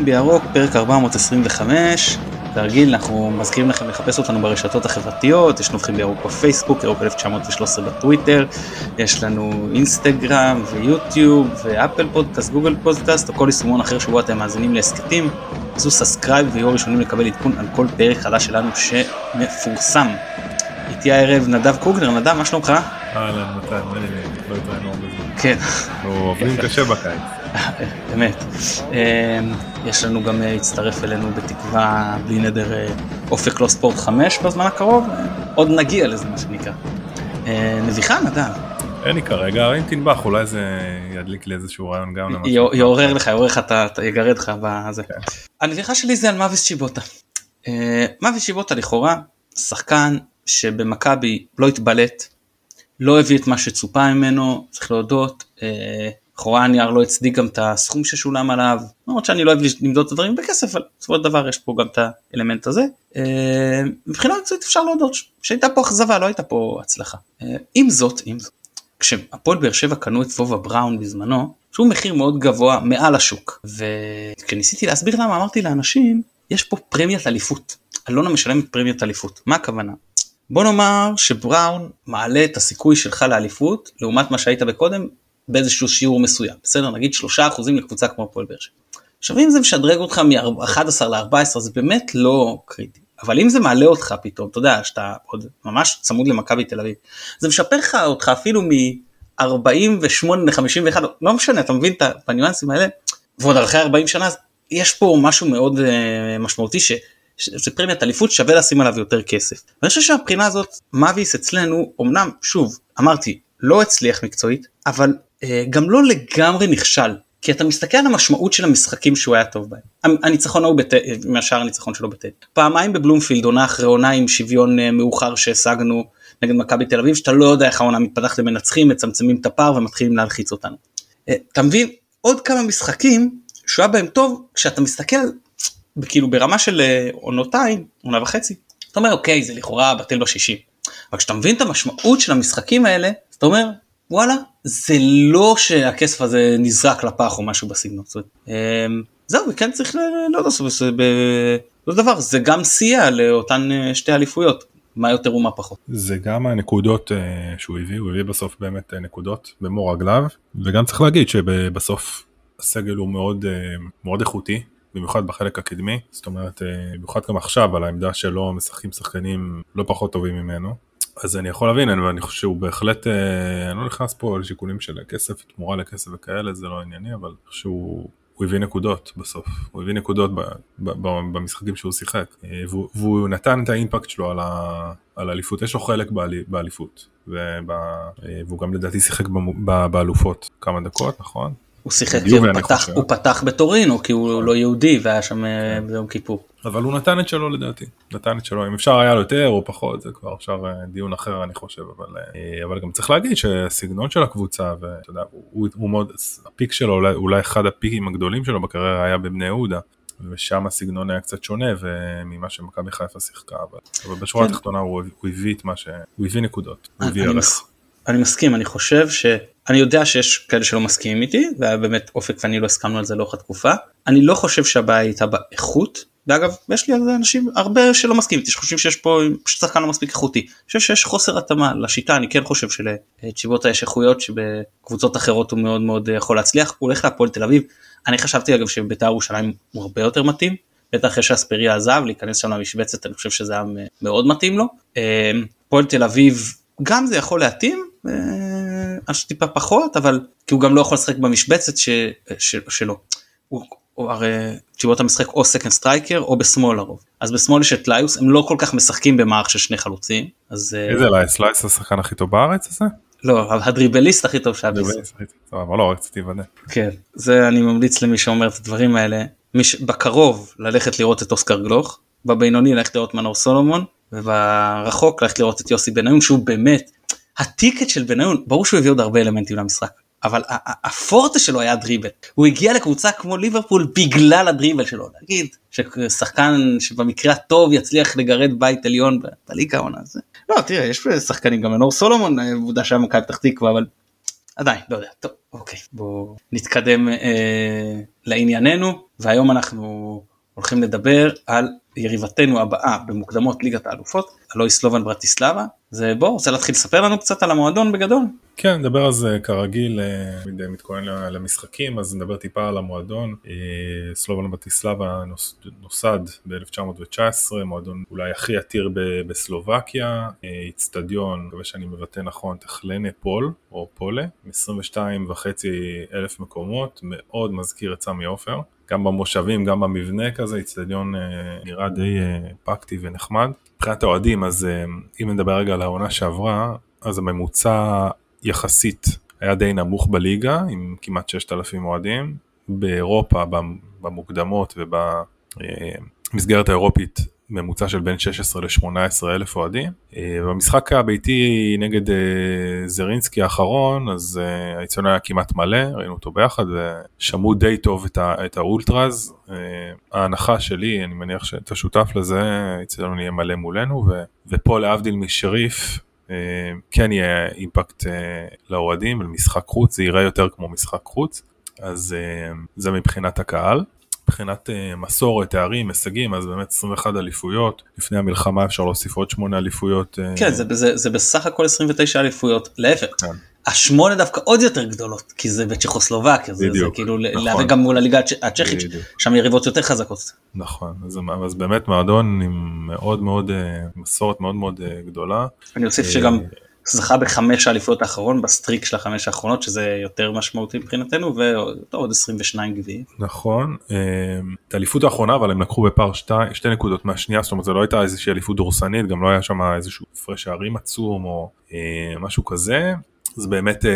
שנובחים בירוק, פרק 425. כרגיל אנחנו מזכירים לכם לחפש אותנו ברשתות החברתיות, יש נובחים בירוק בפייסבוק, ירוק 1913 בטוויטר, יש לנו אינסטגרם ויוטיוב ואפל פודקאסט, גוגל פודקאסט או כל יישומון אחר שבו אתם מאזינים להסכתים. עשו subscribe ויהיו ראשונים לקבל עדכון על כל פרק חדש שלנו שמפורסם. איתי הערב נדב קוגנר, נדב מה שלומך? אהלן מתן, לא התראינו הרבה זמן. כן. עובדים קשה בקיץ. באמת. אמ, יש לנו גם אה, הצטרף אלינו בתקווה בלי נדר אה, אופק לא ספורט 5 בזמן הקרוב, עוד נגיע לזה מה שנקרא. אה, נביחה נדב. אין לי כרגע, אם תנבח אולי זה ידליק לי איזשהו רעיון גם. יעורר לך, יעורר לך, יגרד לך בזה. כן. הנביחה שלי זה על מאביס שיבוטה. מאביס שיבוטה לכאורה שחקן שבמכבי לא התבלט, לא הביא את מה שצופה ממנו, צריך להודות, לכאורה הנייר לא הצדיק גם את הסכום ששולם עליו, למרות שאני לא אוהב למדוד את הדברים בכסף, אבל בסופו של דבר יש פה גם את האלמנט הזה. אה, מבחינה מקצועית אפשר להודות שהייתה פה אכזבה, לא הייתה פה הצלחה. אה, עם זאת, עם זאת, כשהפועל באר שבע קנו את וובה בראון בזמנו, שהוא מחיר מאוד גבוה מעל השוק, וכשניסיתי להסביר למה אמרתי לאנשים, יש פה פרמיית אליפות. אלונה משלמת פרמיית אליפות, מה הכוונה? בוא נאמר שבראון מעלה את הסיכוי שלך לאליפות לעומת מה שהיית בקודם באיזשהו שיעור מסוים, בסדר? נגיד 3% לקבוצה כמו הפועל באר שבע. עכשיו אם זה משדרג אותך מ-11 ל-14 זה באמת לא קריטי, אבל אם זה מעלה אותך פתאום, אתה יודע, שאתה עוד ממש צמוד למכבי תל אביב, זה משפר לך אותך אפילו מ-48 ל-51, לא משנה, אתה מבין את הניואנסים האלה, ועוד אחרי 40 שנה יש פה משהו מאוד uh, משמעותי ש... שזה פרמיית אליפות שווה לשים עליו יותר כסף. ואני חושב שהבחינה הזאת מאביס אצלנו אמנם שוב אמרתי לא הצליח מקצועית אבל אה, גם לא לגמרי נכשל. כי אתה מסתכל על המשמעות של המשחקים שהוא היה טוב בהם. הניצחון ההוא מהשאר הניצחון שלו בטד. פעמיים בבלומפילד עונה אחרי עונה עם שוויון אה, מאוחר שהשגנו נגד מכבי תל אביב שאתה לא יודע איך העונה מתפתחת למנצחים מצמצמים את הפער ומתחילים להלחיץ אותנו. אה, אתה מבין עוד כמה משחקים שהוא היה בהם טוב כשאתה מסתכל כאילו ברמה של עונותיים עונה וחצי. אתה אומר אוקיי זה לכאורה בטל בשישי. אבל כשאתה מבין את המשמעות של המשחקים האלה אתה אומר וואלה זה לא שהכסף הזה נזרק לפח או משהו בסגנון. אמ, זהו וכן צריך להודות לא דבר זה גם סייע לאותן אה, שתי אליפויות מה יותר ומה פחות. זה גם הנקודות אה, שהוא הביא הוא הביא בסוף באמת אה, נקודות במו רגליו וגם צריך להגיד שבסוף הסגל הוא מאוד מאוד איכותי במיוחד בחלק הקדמי זאת אומרת במיוחד גם עכשיו על העמדה שלו משחקים שחקנים לא פחות טובים ממנו. אז אני יכול להבין, ואני חושב שהוא בהחלט, אה, אני לא נכנס פה לשיקולים של כסף, תמורה לכסף וכאלה, זה לא ענייני, אבל אני שהוא הוא הביא נקודות בסוף, הוא הביא נקודות ב, ב, ב, במשחקים שהוא שיחק, אה, והוא, והוא נתן את האימפקט שלו על האליפות, יש לו חלק באליפות, ובא, אה, והוא גם לדעתי שיחק באלופות. כמה דקות, נכון? הוא שיחק, הוא פתח, הוא פתח בטורינו כי הוא לא יהודי והיה שם כן. ביום כיפור. אבל הוא נתן את שלו לדעתי, נתן את שלו, אם אפשר היה לו יותר או פחות, זה כבר אפשר אה, דיון אחר אני חושב, אבל, אה, אבל גם צריך להגיד שהסגנון של הקבוצה, ואתה יודע, הוא, הוא מאוד, הפיק שלו, אולי, אולי אחד הפיקים הגדולים שלו בקריירה היה בבני יהודה, ושם הסגנון היה קצת שונה ממה שמכבי חיפה שיחקה, אבל, אבל בשורה כן. התחתונה הוא, הוא הביא את מה ש... הוא הביא נקודות, הוא הביא ערך. אני מסכים, אני חושב שאני יודע שיש כאלה שלא מסכימים איתי, והיה באמת אופק ואני לא הסכמנו על זה לאורך התקופה. אני לא חושב שהבעיה הייתה באיכות, ואגב יש לי אנשים הרבה שלא מסכימים איתי שחושבים שיש פה שחקן לא מספיק איכותי. אני חושב שיש חוסר התאמה לשיטה אני כן חושב שלצ'יבוטה יש איכויות שבקבוצות אחרות הוא מאוד מאוד יכול להצליח הוא הולך להפועל תל אביב אני חשבתי אגב שבית"ר ירושלים הוא הרבה יותר מתאים בטח אחרי שאספריה עזב להיכנס שם למשבצת אני חושב שזה היה מאוד מתאים לו. אה, הפועל תל אביב גם זה יכול להתאים אה, טיפה פחות אבל כי הוא גם לא יכול לשחק במשבצת ש, ש, שלו. הוא, הוא הרי תשובות המשחק או second striker או בשמאל לרוב אז בשמאל יש את ליוס הם לא כל כך משחקים במערך של שני חלוצים אז אה, איזה לייס לייס השחקן הכי טוב בארץ הזה? לא הדריבליסט הכי טוב שהיה בישראל. אבל לא רציתי לוודא. כן זה אני ממליץ למי שאומר את הדברים האלה מש, בקרוב ללכת לראות את אוסקר גלוך בבינוני ללכת לראות מנור סולומון וברחוק ללכת לראות את יוסי בניון שהוא באמת הטיקט של בניון ברור שהוא הביא עוד הרבה אלמנטים למשחק אבל הפורטה שלו היה דריבל הוא הגיע לקבוצה כמו ליברפול בגלל הדריבל שלו. נגיד ששחקן שבמקרה הטוב יצליח לגרד בית עליון בליגה העונה הזה. לא תראה יש שחקנים גם מנור סולומון עובדה שהיה מכבי פתח תקווה אבל עדיין לא יודע טוב אוקיי בואו נתקדם אה, לענייננו והיום אנחנו הולכים לדבר על יריבתנו הבאה במוקדמות ליגת האלופות, הלוא היא סלובן ברטיסלבה. זה בוא, רוצה להתחיל לספר לנו קצת על המועדון בגדול? כן, נדבר על זה כרגיל, אה, מתכונן למשחקים, אז נדבר טיפה על המועדון. אה, סלובן ברטיסלבה נוסד ב-1919, מועדון אולי הכי עתיר בסלובקיה, איצטדיון, מקווה שאני מבטא נכון, תכלנה פול, או פולה, 22 וחצי אלף מקומות, מאוד מזכיר את סמי עופר. גם במושבים, גם במבנה כזה, איצטדיון אה, נראה די אה, פקטי ונחמד. מבחינת האוהדים, אז אה, אם נדבר רגע על העונה שעברה, אז הממוצע יחסית היה די נמוך בליגה, עם כמעט 6,000 אוהדים. באירופה, במוקדמות ובמסגרת האירופית ממוצע של בין 16 ל-18 אלף אוהדים. אה, במשחק הביתי נגד אה, זרינסקי האחרון, אז אה, האיצטדיון היה כמעט מלא, ראינו אותו ביחד ושמעו די טוב את האולטראז. ההנחה שלי, אני מניח שאתה שותף לזה, האיצטדיון יהיה מלא מולנו, ופה להבדיל משריף, כן יהיה אימפקט לאוהדים, למשחק חוץ, זה ייראה יותר כמו משחק חוץ, אז זה מבחינת הקהל. מבחינת uh, מסורת, תארים, הישגים, אז באמת 21 אליפויות, לפני המלחמה אפשר להוסיף עוד 8 אליפויות. Uh... כן, זה, זה, זה בסך הכל 29 אליפויות, להפך. כן. השמונה דווקא עוד יותר גדולות, כי זה בצ'כוסלובקיה, זה, זה כאילו נכון. להיאבק גם מול הליגה הצ'כית, שם יריבות יותר חזקות. נכון, אז, אז באמת מועדון עם מאוד מאוד, אה, מסורת מאוד מאוד גדולה. אני אוסיף שגם זכה בחמש האליפויות האחרון ב streak של החמש האחרונות שזה יותר משמעותי מבחינתנו ועוד 22 גביעים. נכון, אה, את האליפות האחרונה אבל הם לקחו בפער שתי, שתי נקודות מהשנייה זאת אומרת זה לא הייתה איזושהי אליפות דורסנית גם לא היה שם איזשהו הפרש שערים עצום או משהו כזה זה באמת אה,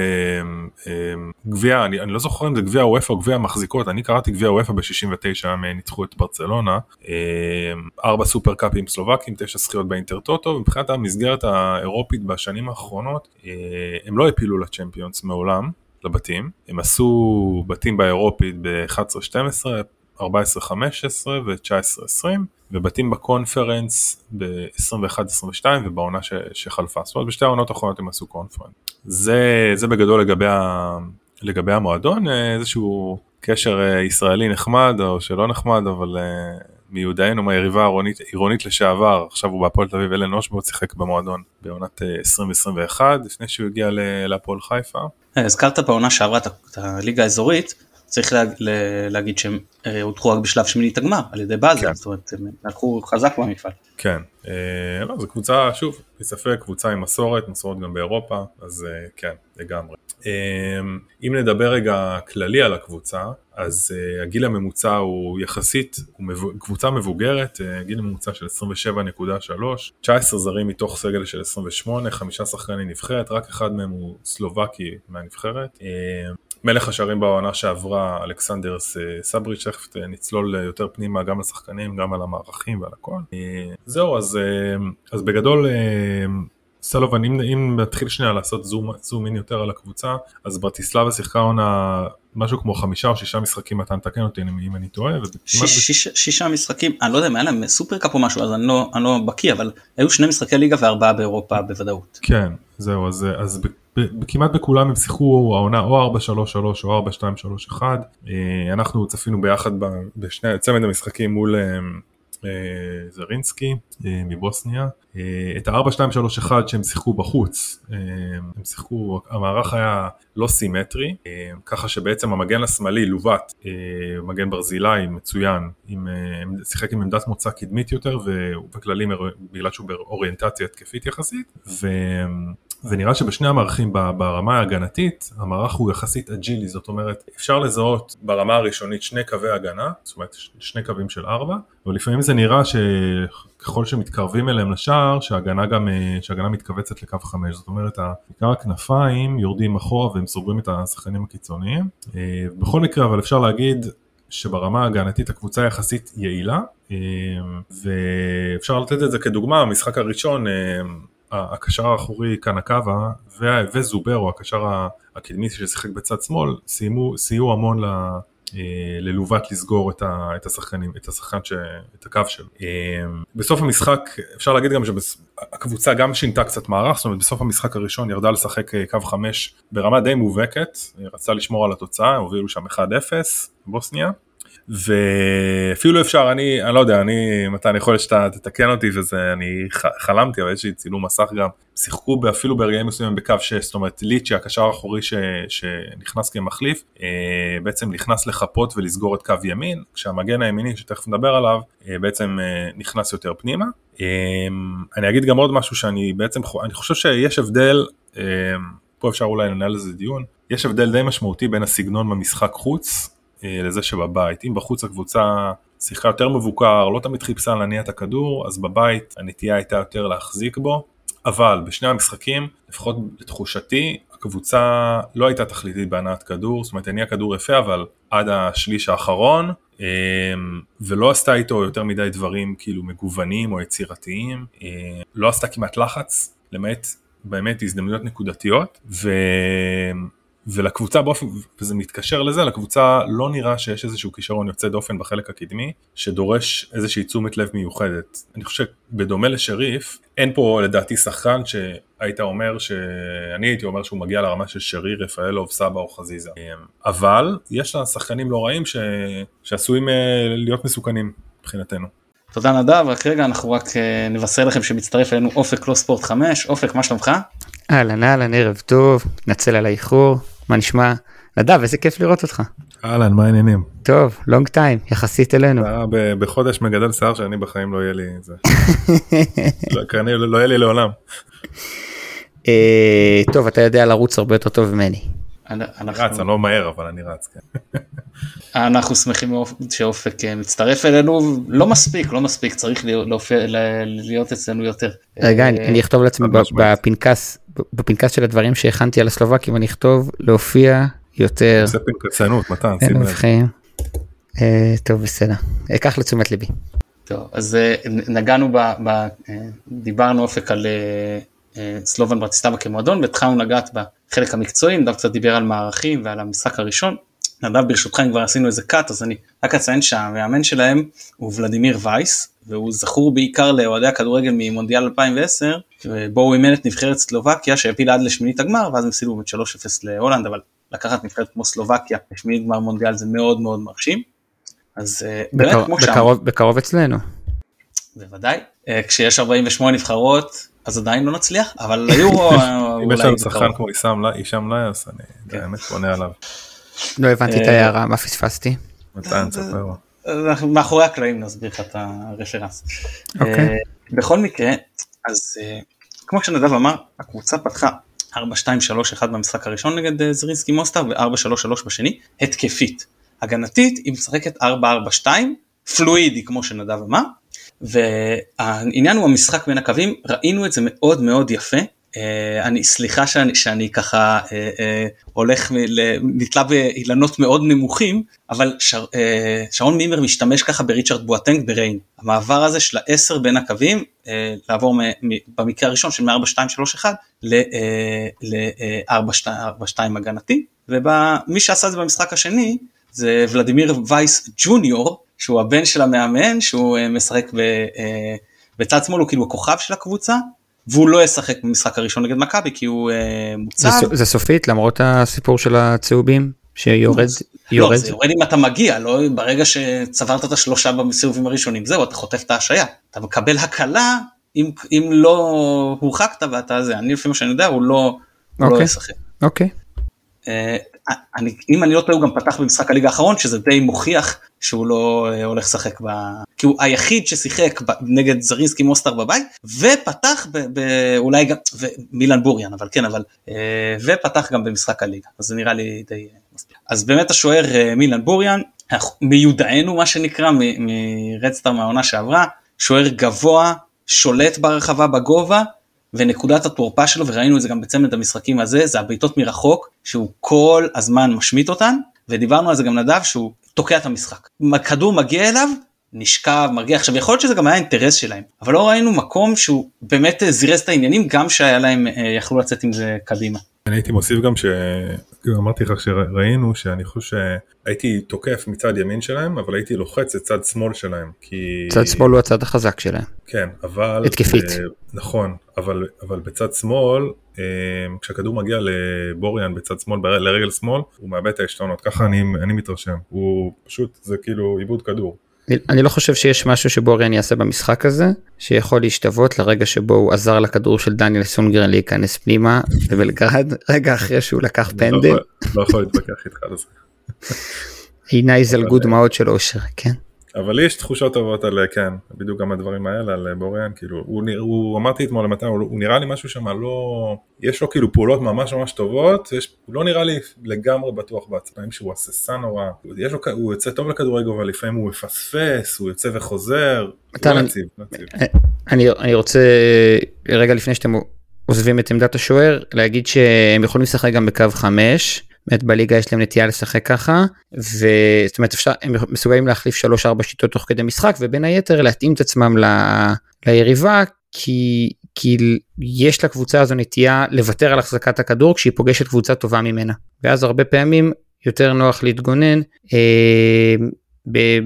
אה, גביע, אני, אני לא זוכר אם זה גביע וופא או גביע המחזיקות, אני קראתי גביע וופא ב-69, הם ניצחו את ברצלונה, אה, ארבע סופר קאפים סלובקים, תשע זכיות באינטרטוטו, ומבחינת המסגרת האירופית בשנים האחרונות, אה, הם לא הפילו לצ'מפיונס מעולם, לבתים, הם עשו בתים באירופית ב-11-12, 14-15 ו-19-20 ובתים בקונפרנס ב-21-22 ובעונה ש- שחלפה. זאת אומרת בשתי העונות האחרונות הם עשו קונפרנס. זה, זה בגדול לגבי, ה- לגבי המועדון, אה, איזשהו קשר אה, ישראלי נחמד או שלא נחמד אבל אה, מיודענו מהיריבה העירונית, עירונית לשעבר, עכשיו הוא בהפועל תל אביב, אלן אושבוט שיחק במועדון בעונת 2021 לפני שהוא הגיע להפועל חיפה. הזכרת בעונה שעברה את הליגה האזורית. צריך לה, להגיד שהם אה, הודחו רק בשלב שמינית הגמר על ידי באזל, כן. זאת אומרת הם הלכו חזק במפעל. כן, אה, לא, זו קבוצה, שוב, בספק, קבוצה עם מסורת, מסורת גם באירופה, אז אה, כן, לגמרי. אה, אם נדבר רגע כללי על הקבוצה, אז אה, הגיל הממוצע הוא יחסית, הוא מבו, קבוצה מבוגרת, אה, גיל ממוצע של 27.3, 19 זרים מתוך סגל של 28, חמישה שחקני נבחרת, רק אחד מהם הוא סלובקי מהנבחרת. אה, מלך השערים בעונה שעברה, אלכסנדר סבריץ', תכף נצלול יותר פנימה גם לשחקנים, גם על המערכים ועל הכל. זהו, אז, אז בגדול סלובן, אם, אם נתחיל שנייה לעשות זום, זום אין יותר על הקבוצה, אז ברטיסלבה שיחקה עונה משהו כמו חמישה או שישה משחקים, אתה נתקן אותי אם אני טועה. שיש, שיש, שישה משחקים, אני לא יודע אם היה להם סופר קאפ או משהו, אז אני לא, אני לא בקיא, אבל היו שני משחקי ליגה וארבעה באירופה בוודאות. כן, זהו, אז, אז כמעט בכולם הם שיחקו העונה או 4-3-3 או 4-2-3-1. אה, אנחנו צפינו ביחד בשני צמד המשחקים מול אה, זרינסקי אה, מבוסניה. אה, את ה-4-2-3-1 שהם שיחקו בחוץ, הם שיחקו, המערך היה לא סימטרי, ככה שבעצם המגן השמאלי לוואט, מגן ברזילאי מצוין, עם, שיחק עם עמדת מוצא קדמית יותר ובכללים בגלל שהוא באוריינטציה התקפית יחסית, ו... ונראה שבשני המערכים ברמה ההגנתית המערך הוא יחסית אג'ילי זאת אומרת אפשר לזהות ברמה הראשונית שני קווי הגנה זאת אומרת שני קווים של ארבע ולפעמים זה נראה שככל שמתקרבים אליהם לשער שההגנה גם שההגנה מתכווצת לקו חמש זאת אומרת בעיקר הכנפיים יורדים אחורה והם סוגרים את השחקנים הקיצוניים אה, בכל מקרה אבל אפשר להגיד שברמה ההגנתית הקבוצה יחסית יעילה אה, ואפשר לתת את זה כדוגמה המשחק הראשון אה, הקשר האחורי קנקבה וזוברו הקשר הקדמי ששיחק בצד שמאל סיימו, סייעו המון. אה, ללוות לסגור את, ה, את השחקנים, את השחקן, ש, את הקו שלו. אה, בסוף המשחק אפשר להגיד גם שהקבוצה גם שינתה קצת מערך, זאת אומרת בסוף המשחק הראשון ירדה לשחק אה, קו 5 ברמה די מובהקת, רצתה לשמור על התוצאה, הובילו שם 1-0 בוסניה. ואפילו אפשר אני אני לא יודע אני מתן יכול שאתה תתקן אותי וזה אני חלמתי אבל יש לי צילום מסך גם שיחקו אפילו ברגעים מסוימים בקו 6 זאת אומרת ליצ'י הקשר האחורי ש, שנכנס כמחליף אה, בעצם נכנס לחפות ולסגור את קו ימין כשהמגן הימיני שתכף נדבר עליו אה, בעצם אה, נכנס יותר פנימה. אני אגיד גם עוד משהו שאני בעצם אני חושב שיש הבדל פה אפשר אולי לנהל איזה דיון יש הבדל די משמעותי בין הסגנון במשחק חוץ לזה שבבית. אם בחוץ הקבוצה שיחקה יותר מבוקר, לא תמיד חיפשה להניע את הכדור, אז בבית הנטייה הייתה יותר להחזיק בו. אבל בשני המשחקים, לפחות לתחושתי, הקבוצה לא הייתה תכליתית בהנעת כדור, זאת אומרת הניעה כדור יפה אבל עד השליש האחרון אה, ולא עשתה איתו יותר מדי דברים כאילו מגוונים או יצירתיים, אה, לא עשתה כמעט לחץ, למעט באמת הזדמנויות נקודתיות ו... ולקבוצה באופן, וזה מתקשר לזה, לקבוצה לא נראה שיש איזשהו כישרון יוצא דופן בחלק הקדמי, שדורש איזושהי תשומת לב מיוחדת. אני חושב שבדומה לשריף, אין פה לדעתי שחקן שהיית אומר, שאני הייתי אומר שהוא מגיע לרמה של שרי, רפאלוב, סבא או חזיזה. אבל יש לה שחקנים לא רעים ש... שעשויים אה, להיות מסוכנים מבחינתנו. תודה נדב, רק רגע אנחנו רק אה, נבשר לכם שמצטרף אלינו אופק לא ספורט 5, אופק מה שלומך? אהלן אהלן ערב טוב, נצל על האיחור. מה נשמע? נדב, איזה כיף לראות אותך. אהלן, מה העניינים? טוב, לונג טיים, יחסית אלינו. בחודש מגדל שיער שאני בחיים לא יהיה לי את זה. לא, לא יהיה לי לעולם. אה, טוב, אתה יודע לרוץ הרבה יותר טוב ממני. אני רץ, אני לא מהר, אבל אני רץ, כן. אנחנו שמחים שאופק אה, מצטרף אלינו, לא מספיק, לא מספיק, צריך להיות אצלנו יותר. רגע, אני אכתוב לעצמי בפנקס בפנקס של הדברים שהכנתי על הסלובקים אני אכתוב להופיע יותר. זה פנקסנות מתן, שים לב. אה, טוב בסדר, אקח לתשומת ליבי. טוב אז אה, נגענו ב... ב דיברנו אופק על סלובן ברטיסטבה כמועדון והתחלנו לגעת בחלק המקצועי, נדב קצת דיבר על מערכים ועל המשחק הראשון. נדב ברשותך אם כבר עשינו איזה קאט אז אני רק אציין שהמאמן שלהם הוא ולדימיר וייס והוא זכור בעיקר לאוהדי הכדורגל ממונדיאל 2010 בו הוא אימן את נבחרת סלובקיה שהפילה עד לשמינית הגמר ואז הם הפסידו באמת 3-0 להולנד אבל לקחת נבחרת כמו סלובקיה לשמינית גמר מונדיאל זה מאוד מאוד מרשים. אז אה, באמת כמו בקרוב, בקרוב אצלנו. בוודאי אה, כשיש 48 נבחרות אז עדיין לא נצליח אבל היורו אם יש לנו שחקן כמו הישאם ליאס אני כן. באמת פונה עליו. לא הבנתי את ההערה מה פספסתי. מתן ספר. מאחורי הקלעים נסביר לך את הרפרנס. אוקיי. אה, בכל מקרה אז אה, כמו שנדב אמר הקבוצה פתחה 4-2-3-1 במשחק הראשון נגד אה, זרינסקי מוסטר ו-4-3-3 בשני התקפית. הגנתית היא משחקת 4-4-2 פלואידי כמו שנדב אמר והעניין הוא המשחק בין הקווים ראינו את זה מאוד מאוד יפה אני סליחה שאני, שאני ככה uh, uh, הולך נתלה באילנות מאוד נמוכים אבל שר, uh, שרון מימר משתמש ככה בריצ'רד בואטנק בריין. המעבר הזה של העשר בין הקווים uh, לעבור מ, מ, במקרה הראשון של מ-4-2-3-1 ל-4-2 הגנתי. ומי שעשה את זה במשחק השני זה ולדימיר וייס ג'וניור שהוא הבן של המאמן שהוא uh, משחק ב, uh, בצד שמאל הוא כאילו הכוכב של הקבוצה והוא לא ישחק במשחק הראשון נגד מכבי כי הוא uh, מוצב. זה, זה סופית למרות הסיפור של הצהובים שיורד לא, יורד. לא, זה יורד אם אתה מגיע לא ברגע שצברת את השלושה בסיבובים הראשונים זהו אתה חוטף את ההשעיה אתה מקבל הקלה אם, אם לא הורחקת ואתה זה אני לפי מה שאני יודע הוא לא, okay. לא אוקיי. ישחק. אוקיי. Uh, אני, אם אני לא טועה הוא גם פתח במשחק הליגה האחרון שזה די מוכיח שהוא לא uh, הולך לשחק ב... כי הוא היחיד ששיחק ב... נגד זרינסקי מוסטר בבית ופתח ב... ב... אולי גם מילן בוריאן אבל כן אבל uh, ופתח גם במשחק הליגה אז זה נראה לי די מספיק. אז באמת השוער מילן בוריאן מיודענו מה שנקרא מרדסטאר מהעונה שעברה שוער גבוה שולט ברחבה בגובה ונקודת התורפה שלו וראינו את זה גם בצמד המשחקים הזה זה הבעיטות מרחוק שהוא כל הזמן משמיט אותן ודיברנו על זה גם נדב שהוא תוקע את המשחק. כדור מגיע אליו נשכב מרגיע עכשיו יכול להיות שזה גם היה אינטרס שלהם אבל לא ראינו מקום שהוא באמת זירז את העניינים גם שהיה להם אה, יכלו לצאת עם זה קדימה. אני הייתי מוסיף גם אמרתי לך שראינו שאני חושב שהייתי תוקף מצד ימין שלהם אבל הייתי לוחץ את צד שמאל שלהם כי צד שמאל הוא הצד החזק שלהם כן אבל התקפית אה, נכון אבל אבל בצד שמאל אה, כשהכדור מגיע לבוריאן בצד שמאל לרגל שמאל הוא מאבד את העשתונות ככה אני, אני מתרשם הוא פשוט זה כאילו עיבוד כדור. אני לא חושב שיש משהו שבוריאן יעשה במשחק הזה שיכול להשתוות לרגע שבו הוא עזר לכדור של דניאל סונגרן להיכנס פנימה בבלגרד רגע אחרי שהוא לקח פנדל. לא יכול להתווכח איתך על זה. עיניי זלגו דמעות של אושר כן. אבל לי יש תחושות טובות על כן בדיוק גם הדברים האלה על בוריאן כאילו הוא, הוא אמרתי אתמול למתי הוא, הוא נראה לי משהו שם לא יש לו כאילו פעולות ממש ממש טובות יש, הוא לא נראה לי לגמרי בטוח בעצמאים שהוא הססן נורא יש לו, הוא יוצא טוב לכדורגל אבל לפעמים הוא מפספס הוא יוצא וחוזר. לא אני, יציב, לא יציב. אני, אני רוצה רגע לפני שאתם עוזבים את עמדת השוער להגיד שהם יכולים לשחק גם בקו 5. באמת בליגה יש להם נטייה לשחק ככה וזאת אומרת אפשר הם מסוגלים להחליף 3-4 שיטות תוך כדי משחק ובין היתר להתאים את עצמם ל, ליריבה כי כי יש לקבוצה הזו נטייה לוותר על החזקת הכדור כשהיא פוגשת קבוצה טובה ממנה ואז הרבה פעמים יותר נוח להתגונן אה,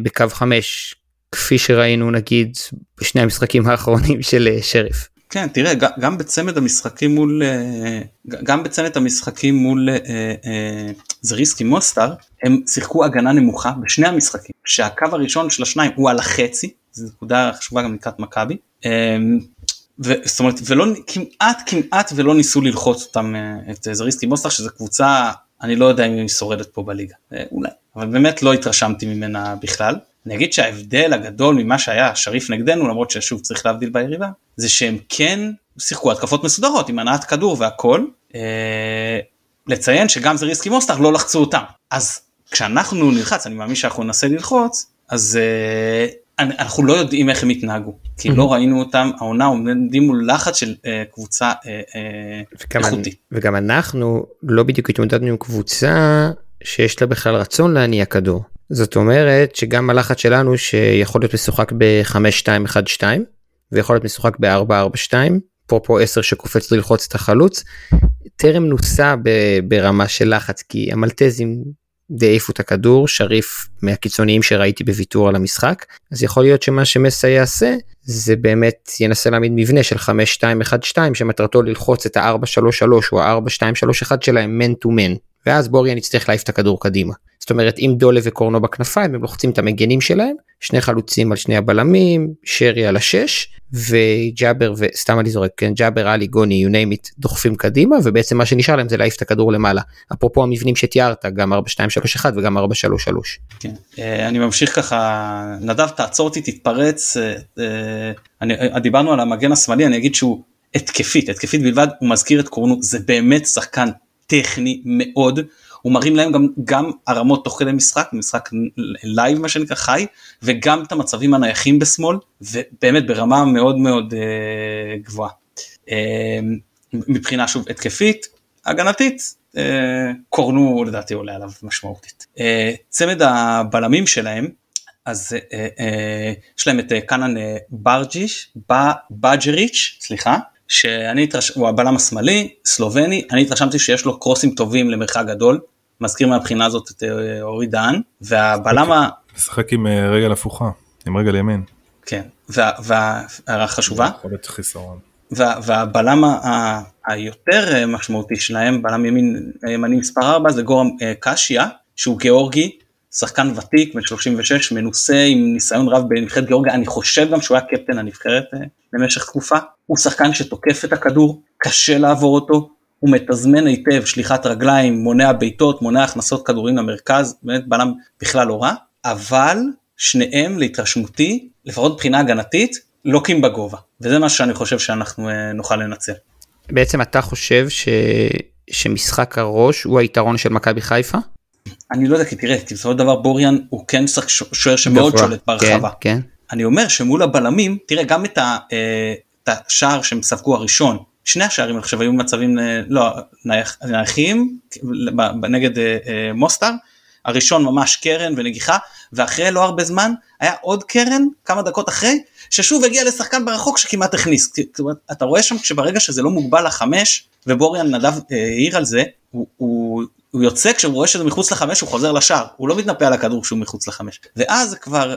בקו 5 כפי שראינו נגיד בשני המשחקים האחרונים של אה, שריף. כן תראה גם בצמד המשחקים מול אה, גם בצמד המשחקים מול אה, אה, זריסקי מוסטר הם שיחקו הגנה נמוכה בשני המשחקים שהקו הראשון של השניים הוא על החצי זו נקודה חשובה גם לקראת מכבי. זאת אומרת ולא כמעט כמעט ולא ניסו ללחוץ אותם את זריסקי מוסטר שזה קבוצה אני לא יודע אם היא שורדת פה בליגה אולי אבל באמת לא התרשמתי ממנה בכלל. אני אגיד שההבדל הגדול ממה שהיה שריף נגדנו למרות ששוב צריך להבדיל ביריבה זה שהם כן שיחקו התקפות מסודרות עם הנעת כדור והכל. אה, לציין שגם זה ריסקי מוסטר לא לחצו אותם אז כשאנחנו נלחץ אני מאמין שאנחנו ננסה ללחוץ אז אה, אנחנו לא יודעים איך הם יתנהגו כי לא ראינו אותם העונה עומדים מול לחץ של אה, קבוצה אה, אה, איכותית. וגם אנחנו לא בדיוק התמודדנו עם קבוצה שיש לה בכלל רצון להניע כדור. זאת אומרת שגם הלחץ שלנו שיכול להיות משוחק ב-5-2-1-2 ויכול להיות משוחק ב-4-4-2 פרופו 10 שקופץ ללחוץ את החלוץ טרם נוסה ברמה של לחץ כי המלטזים די העיפו את הכדור שריף מהקיצוניים שראיתי בוויתור על המשחק אז יכול להיות שמה שמסה יעשה זה באמת ינסה להעמיד מבנה של 5-2-1-2 שמטרתו ללחוץ את ה-4-3-3 או ה-4-2-3-1 שלהם מן טו מן ואז בוריאן יצטרך להעיף את הכדור קדימה. זאת אומרת אם דולה וקורנו בכנפיים הם לוחצים את המגנים שלהם שני חלוצים על שני הבלמים שרי על השש וג'אבר וסתם אני זורק כן ג'אבר עלי גוני you name it דוחפים קדימה ובעצם מה שנשאר להם זה להעיף את הכדור למעלה אפרופו המבנים שתיארת גם 4 2 3 1 וגם 4 3 3. כן. אה, אני ממשיך ככה נדב תעצור אותי תתפרץ אה, אה, אני, דיברנו על המגן השמאלי אני אגיד שהוא התקפית התקפית בלבד הוא מזכיר את קורנו זה באמת שחקן טכני מאוד הוא מרים להם גם, גם הרמות תוך כדי משחק, משחק live מה שנקרא חי, וגם את המצבים הנייחים בשמאל, ובאמת ברמה מאוד מאוד אה, גבוהה. אה, מבחינה שוב התקפית, הגנתית, אה, קורנו לדעתי עולה עליו משמעותית. אה, צמד הבלמים שלהם, אז אה, אה, יש להם את אה, קאנן אה, ברג'יש, בג'ריץ', סליחה, שאני התרש... הוא הבלם השמאלי, סלובני, אני התרשמתי שיש לו קרוסים טובים למרחק גדול, מזכיר מהבחינה הזאת את אה, אורי דהן, והבלם ה... משחק עם אה, רגל הפוכה, עם רגל ימין. כן, והערה חשובה. יכול להיות חיסרון. והבלם היותר אה, משמעותי שלהם, בלם ימין ימני מספר 4 זה גורם קשיה, שהוא גיאורגי, שחקן ותיק בן 36 מנוסה עם ניסיון רב בנבחרת גיאורגיה אני חושב גם שהוא היה קפטן הנבחרת למשך תקופה הוא שחקן שתוקף את הכדור קשה לעבור אותו הוא מתזמן היטב שליחת רגליים, מונע בעיטות, מונע הכנסות כדורים למרכז, באמת בלם בכלל לא רע, אבל שניהם להתרשמותי, לפחות מבחינה הגנתית, לוקים בגובה, וזה מה שאני חושב שאנחנו אה, נוכל לנצל. בעצם אתה חושב ש... שמשחק הראש הוא היתרון של מכבי חיפה? אני לא יודע כי תראה כי בסופו של דבר בוריאן הוא כן שוער שמאוד שולט בהרחבה. כן, כן. אני אומר שמול הבלמים תראה גם את, ה, אה, השער שהם ספגו הראשון שני השערים חושב היו מצבים אה, לא נייחים נגד אה, אה, מוסטר הראשון ממש קרן ונגיחה ואחרי לא הרבה זמן היה עוד קרן כמה דקות אחרי ששוב הגיע לשחקן ברחוק שכמעט הכניס. אתה רואה שם שברגע שזה לא מוגבל לחמש ובוריאן נדב העיר על זה הוא, הוא הוא יוצא כשהוא רואה שזה מחוץ לחמש הוא חוזר לשער. הוא לא מתנפל על הכדור כשהוא מחוץ לחמש. ואז כבר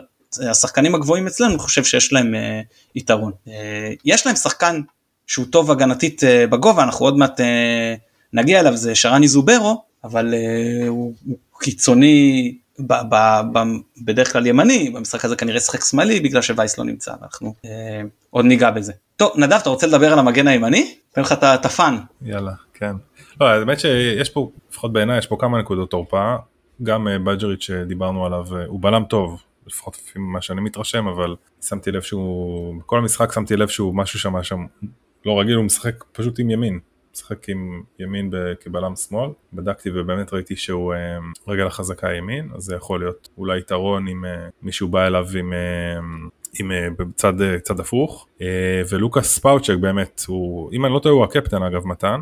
השחקנים הגבוהים אצלנו אני חושב שיש להם אה, יתרון אה, יש להם שחקן שהוא טוב הגנתית אה, בגובה אנחנו עוד מעט אה, נגיע אליו זה שרני זוברו אבל אה, הוא, הוא קיצוני ב, ב, ב, בדרך כלל ימני במשחק הזה כנראה שחק שמאלי בגלל שווייס לא נמצא אנחנו אה, עוד ניגע בזה. טוב נדב אתה רוצה לדבר על המגן הימני? תן לך את הפאן. יאללה כן. לא האמת שיש פה לפחות בעיניי יש פה כמה נקודות תורפה גם uh, בג'ריץ' שדיברנו עליו uh, הוא בלם טוב לפחות לפי מה שאני מתרשם אבל שמתי לב שהוא בכל המשחק שמתי לב שהוא משהו שם שם לא רגיל הוא משחק פשוט עם ימין משחק עם ימין כבלם שמאל בדקתי ובאמת ראיתי שהוא uh, רגל החזקה ימין אז זה יכול להיות אולי יתרון אם uh, מישהו בא אליו עם uh, עם בצד צד הפוך ולוקאס ספאוצ'ק באמת הוא אם אני לא טועה הוא הקפטן אגב מתן.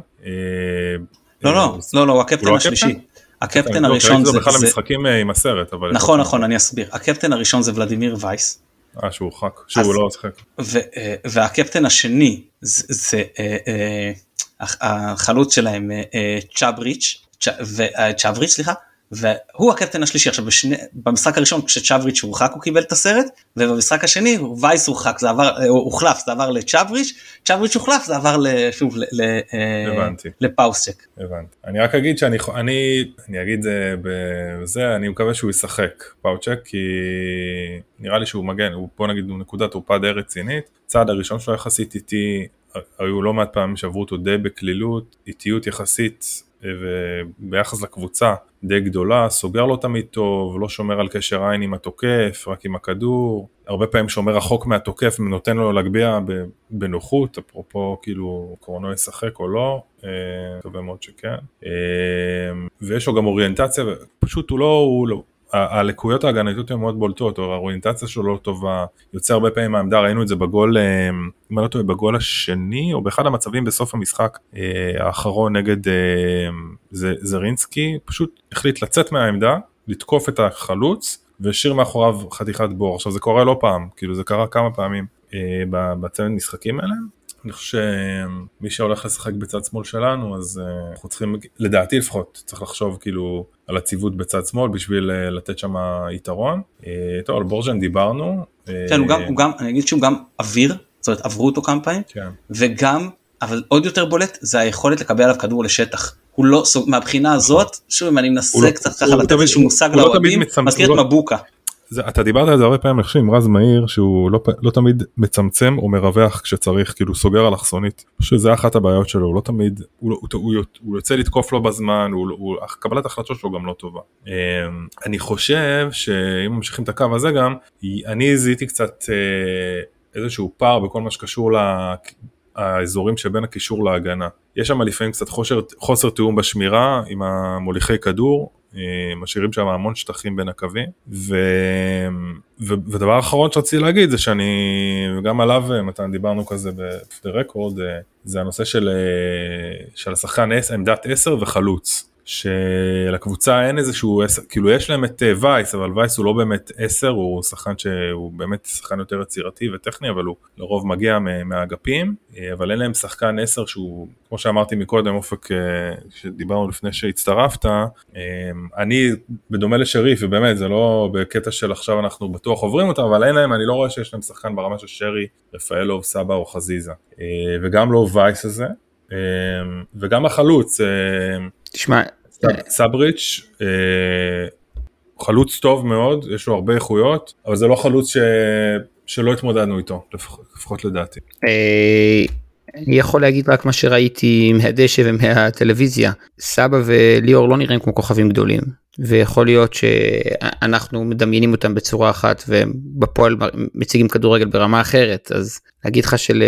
לא לא לא לא הוא הקפטן השלישי. הקפטן הראשון זה בכלל המשחקים עם הסרט אבל נכון נכון אני אסביר הקפטן הראשון זה ולדימיר וייס. אה שהוא הורחק שהוא לא שיחק. והקפטן השני זה החלוץ שלהם צ'אבריץ' צ'אבריץ' סליחה והוא הקפטן השלישי עכשיו בשני, במשחק הראשון כשצ'אבריץ' הורחק הוא קיבל את הסרט ובמשחק השני וייס הורחק זה עבר הוחלף זה עבר לצ'אבריץ' צ'אבריץ' הוחלף זה עבר שוב לפאוסצ'ק. הבנתי. אני רק אגיד שאני אני אני אגיד זה בזה אני מקווה שהוא ישחק פאוצ'ק כי נראה לי שהוא מגן הוא בוא נגיד הוא נקודת תורפה די רצינית צעד הראשון שלו יחסית איטי היו לא מעט פעמים שעברו אותו די בקלילות איטיות יחסית וביחס לקבוצה די גדולה, סוגר לו תמיד טוב, לא שומר על קשר עין עם התוקף, רק עם הכדור, הרבה פעמים שומר רחוק מהתוקף ונותן לו להגביה בנוחות, אפרופו כאילו קורנו ישחק או לא, אה, מקווה מאוד שכן, אה, ויש לו גם אוריינטציה, פשוט הוא לא, הוא לא, הלקויות ההגנתיות הן מאוד בולטות, או האוריינטציה שלו לא טובה, יוצא הרבה פעמים מהעמדה, ראינו את זה בגול, אה, אם אני לא טועה, בגול השני, או באחד המצבים בסוף המשחק אה, האחרון נגד אה, זרינסקי, פשוט החליט לצאת מהעמדה, לתקוף את החלוץ, והשאיר מאחוריו חתיכת בור. עכשיו זה קורה לא פעם, כאילו זה קרה כמה פעמים בצוות משחקים האלה, אני חושב שמי שהולך לשחק בצד שמאל שלנו אז אנחנו צריכים לדעתי לפחות צריך לחשוב כאילו על הציוות בצד שמאל בשביל uh, לתת שם יתרון. Uh, טוב על בורז'ן דיברנו. כן הוא גם, הוא גם אני אגיד שהוא גם אוויר זאת אומרת עברו אותו כמה פעמים כן. וגם אבל עוד יותר בולט זה היכולת לקבל עליו כדור לשטח. הוא לא מהבחינה הזאת שוב אם אני מנסה לא- קצת ככה לתת איזשהו מושג לא לאוהדים מזכיר את מבוקה. זה, אתה דיברת על זה הרבה פעמים אני חושב עם רז מאיר שהוא לא, לא תמיד מצמצם או מרווח כשצריך כאילו סוגר אלכסונית. שזה אחת הבעיות שלו הוא לא תמיד הוא, הוא, הוא, הוא, הוא יוצא לתקוף לו בזמן הוא, הוא, קבלת החלטות שלו גם לא טובה. אמ, אני חושב שאם ממשיכים את הקו הזה גם אני זיהיתי קצת אה, איזשהו פער בכל מה שקשור לאזורים שבין הקישור להגנה. יש שם לפעמים קצת חוסר, חוסר תיאום בשמירה עם המוליכי כדור משאירים שם המון שטחים בין הקווים ו... ו... ודבר אחרון שרציתי להגיד זה שאני גם עליו מתן דיברנו כזה בפטר רקורד אה, זה הנושא של, אה, של השחקן עמדת 10 וחלוץ שלקבוצה אין איזשהו, כאילו יש להם את אה, וייס, אבל וייס הוא לא באמת עשר, הוא שחקן שהוא באמת שחקן יותר יצירתי וטכני, אבל הוא לרוב מגיע מהאגפים, אה, אבל אין להם שחקן עשר שהוא, כמו שאמרתי מקודם, אופק, אה, שדיברנו לפני שהצטרפת, אני, בדומה לשריף, ובאמת זה לא בקטע של עכשיו אנחנו בטוח עוברים אותם, אבל אין להם, אני לא רואה שיש להם שחקן ברמה של שרי, רפאלוב, סבא או חזיזה, וגם לא וייס הזה. וגם החלוץ, תשמע, סבריץ' אה, חלוץ טוב מאוד, יש לו הרבה איכויות, אבל זה לא חלוץ ש... שלא התמודדנו איתו, לפחות לדעתי. אה, אני יכול להגיד רק מה שראיתי מהדשא ומהטלוויזיה, סבא וליאור לא נראים כמו כוכבים גדולים, ויכול להיות שאנחנו מדמיינים אותם בצורה אחת ובפועל מציגים כדורגל ברמה אחרת, אז להגיד לך של...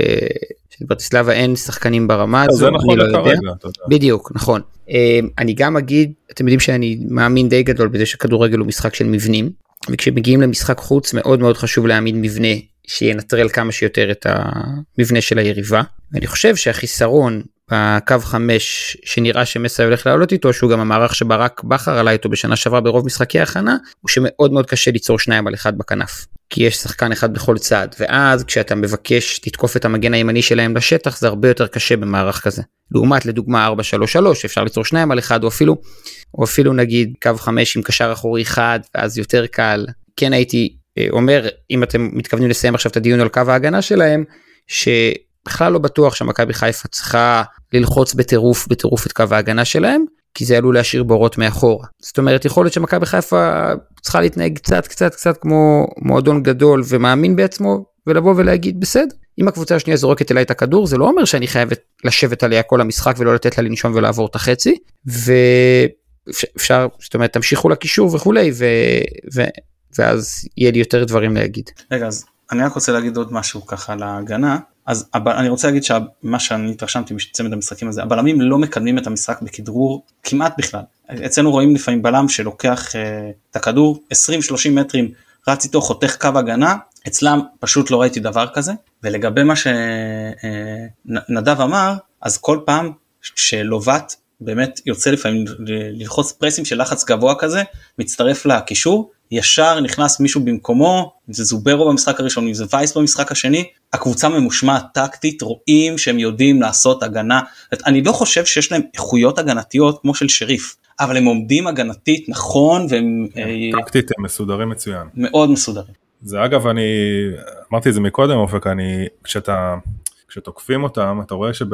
ברטיסלבה אין שחקנים ברמה הזו, זה נכון לא כרגע, בדיוק, נכון. אמ, אני גם אגיד, אתם יודעים שאני מאמין די גדול בזה שכדורגל הוא משחק של מבנים, וכשמגיעים למשחק חוץ מאוד מאוד חשוב להעמיד מבנה שינטרל כמה שיותר את המבנה של היריבה. ואני חושב שהחיסרון בקו 5 שנראה שמסי הולך לעלות איתו שהוא גם המערך שברק בכר עלה איתו בשנה שעברה ברוב משחקי ההכנה הוא שמאוד מאוד קשה ליצור שניים על אחד בכנף. כי יש שחקן אחד בכל צד ואז כשאתה מבקש לתקוף את המגן הימני שלהם לשטח זה הרבה יותר קשה במערך כזה. לעומת לדוגמה 433 אפשר ליצור שניים על אחד או אפילו או אפילו נגיד קו 5 עם קשר אחורי חד ואז יותר קל כן הייתי אומר אם אתם מתכוונים לסיים עכשיו את הדיון על קו ההגנה שלהם שבכלל לא בטוח שמכבי חיפה צריכה ללחוץ בטירוף בטירוף את קו ההגנה שלהם כי זה עלול להשאיר בורות מאחורה. זאת אומרת יכול להיות שמכבי חיפה צריכה להתנהג קצת קצת קצת כמו מועדון גדול ומאמין בעצמו ולבוא ולהגיד בסדר אם הקבוצה השנייה זורקת אליי את הכדור זה לא אומר שאני חייבת לשבת עליה כל המשחק ולא לתת לה לנשום ולעבור את החצי ואפשר זאת אומרת תמשיכו לקישור וכולי ו... ו... ואז יהיה לי יותר דברים להגיד. רגע אז אני רק רוצה להגיד עוד משהו ככה להגנה אז אני רוצה להגיד שמה שאני התרשמתי מצמד המשחקים הזה הבלמים לא מקדמים את המשחק בכדרור כמעט בכלל. אצלנו רואים לפעמים בלם שלוקח uh, את הכדור 20-30 מטרים רץ איתו חותך קו הגנה. אצלם פשוט לא ראיתי דבר כזה. ולגבי מה שנדב uh, אמר אז כל פעם שלובט באמת יוצא לפעמים ללחוץ פרסים של לחץ גבוה כזה מצטרף לקישור ישר נכנס מישהו במקומו, אם זה זוברו במשחק הראשון, אם זה וייס במשחק השני, הקבוצה ממושמעת טקטית, רואים שהם יודעים לעשות הגנה. אני לא חושב שיש להם איכויות הגנתיות כמו של שריף, אבל הם עומדים הגנתית נכון והם... אה, טקטית הם מסודרים מצוין. מאוד מסודרים. זה אגב, אני אמרתי את זה מקודם אופק, אני, כשאתה, כשתוקפים אותם, אתה רואה שב...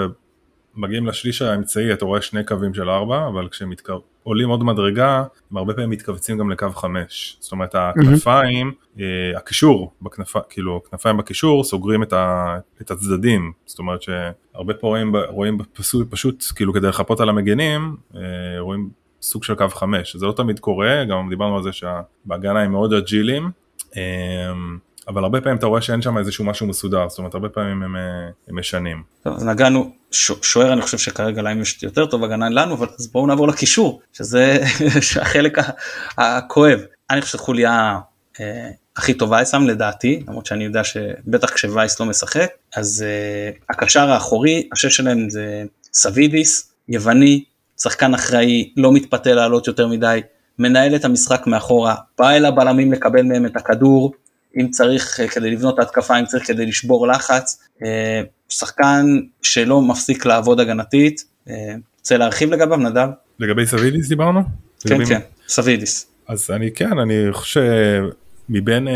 מגיעים לשליש האמצעי אתה רואה שני קווים של ארבע אבל כשהם עולים עוד מדרגה הם הרבה פעמים מתכווצים גם לקו חמש. זאת אומרת הכנפיים mm-hmm. הקישור בכנפיים כאילו כנפיים בקישור סוגרים את, ה, את הצדדים. זאת אומרת שהרבה פה רואים, רואים פשוט, פשוט כאילו כדי לחפות על המגנים אה, רואים סוג של קו חמש. זה לא תמיד קורה גם דיברנו על זה שבהגנה הם מאוד אג'ילים אה, אבל הרבה פעמים אתה רואה שאין שם איזשהו משהו מסודר, זאת אומרת הרבה פעמים הם, אה, הם משנים. טוב, אז נגענו, שוער אני חושב שכרגע להם יש יותר טוב הגנה לנו, אבל אז בואו נעבור לקישור, שזה החלק הכואב. אני חושב שחוליה אה, הכי טובה אצלם לדעתי, למרות שאני יודע שבטח כשווייס לא משחק, אז אה, הקשר האחורי, השש שלהם זה סבידיס, יווני, שחקן אחראי, לא מתפתה לעלות יותר מדי, מנהל את המשחק מאחורה, בא אל הבלמים לקבל מהם את הכדור, אם צריך אה, כדי לבנות התקפה, אם צריך כדי לשבור לחץ, אה, שחקן שלא מפסיק לעבוד הגנתית, אה, רוצה להרחיב לגביו נדב? לגבי סבידיס דיברנו? כן לגבי... כן, סבידיס. אז אני כן, אני חושב מבין uh,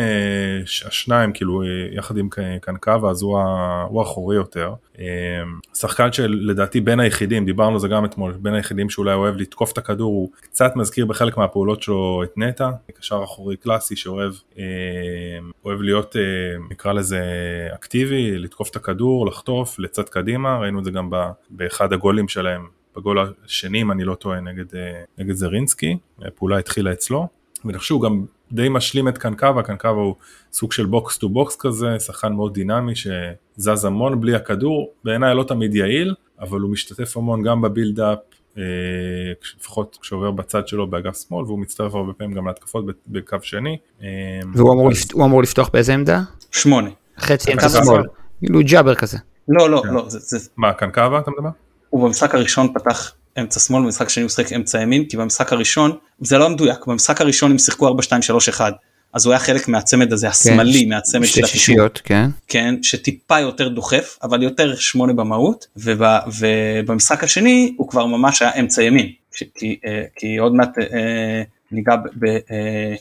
השניים כאילו uh, יחד עם קנקבה אז הוא, הוא אחורי יותר. Uh, שחקן שלדעתי בין היחידים דיברנו על זה גם אתמול בין היחידים שאולי אוהב לתקוף את הכדור הוא קצת מזכיר בחלק מהפעולות שלו את נטע קשר אחורי קלאסי שאוהב אוהב להיות נקרא לזה אקטיבי לתקוף את הכדור לחטוף לצד קדימה ראינו את זה גם באחד הגולים שלהם בגול השני אם אני לא טועה נגד, נגד זרינסקי הפעולה התחילה אצלו שהוא גם די משלים את קנקבה, קנקבה הוא סוג של box to box כזה, שחקן מאוד דינמי שזז המון בלי הכדור, בעיניי לא תמיד יעיל, אבל הוא משתתף המון גם ב build-up, אה, לפחות כשעובר בצד שלו באגף שמאל, והוא מצטרף הרבה פעמים גם להתקפות בקו שני. אה, והוא אמור, אז... לפ... אמור לפתוח באיזה עמדה? שמונה. חצי אמצע שמאל, כאילו ג'אבר כזה. לא, לא, כן. לא. זה, זה... מה, קנקבה אתה מדבר? הוא במשחק הראשון פתח אמצע שמאל, במשחק שני הוא שיחק אמצע ימין, כי במשחק הראשון, זה לא מדויק, במשחק הראשון הם שיחקו 4, 2, 3, 1, אז הוא היה חלק מהצמד הזה, השמאלי, כן, מהצמד של הקישור, כן. כן, שטיפה יותר דוחף, אבל יותר שמונה במהות, ובא, ובמשחק השני הוא כבר ממש היה אמצע ימין, ש, כי, אה, כי עוד מעט אה, ניגע אה,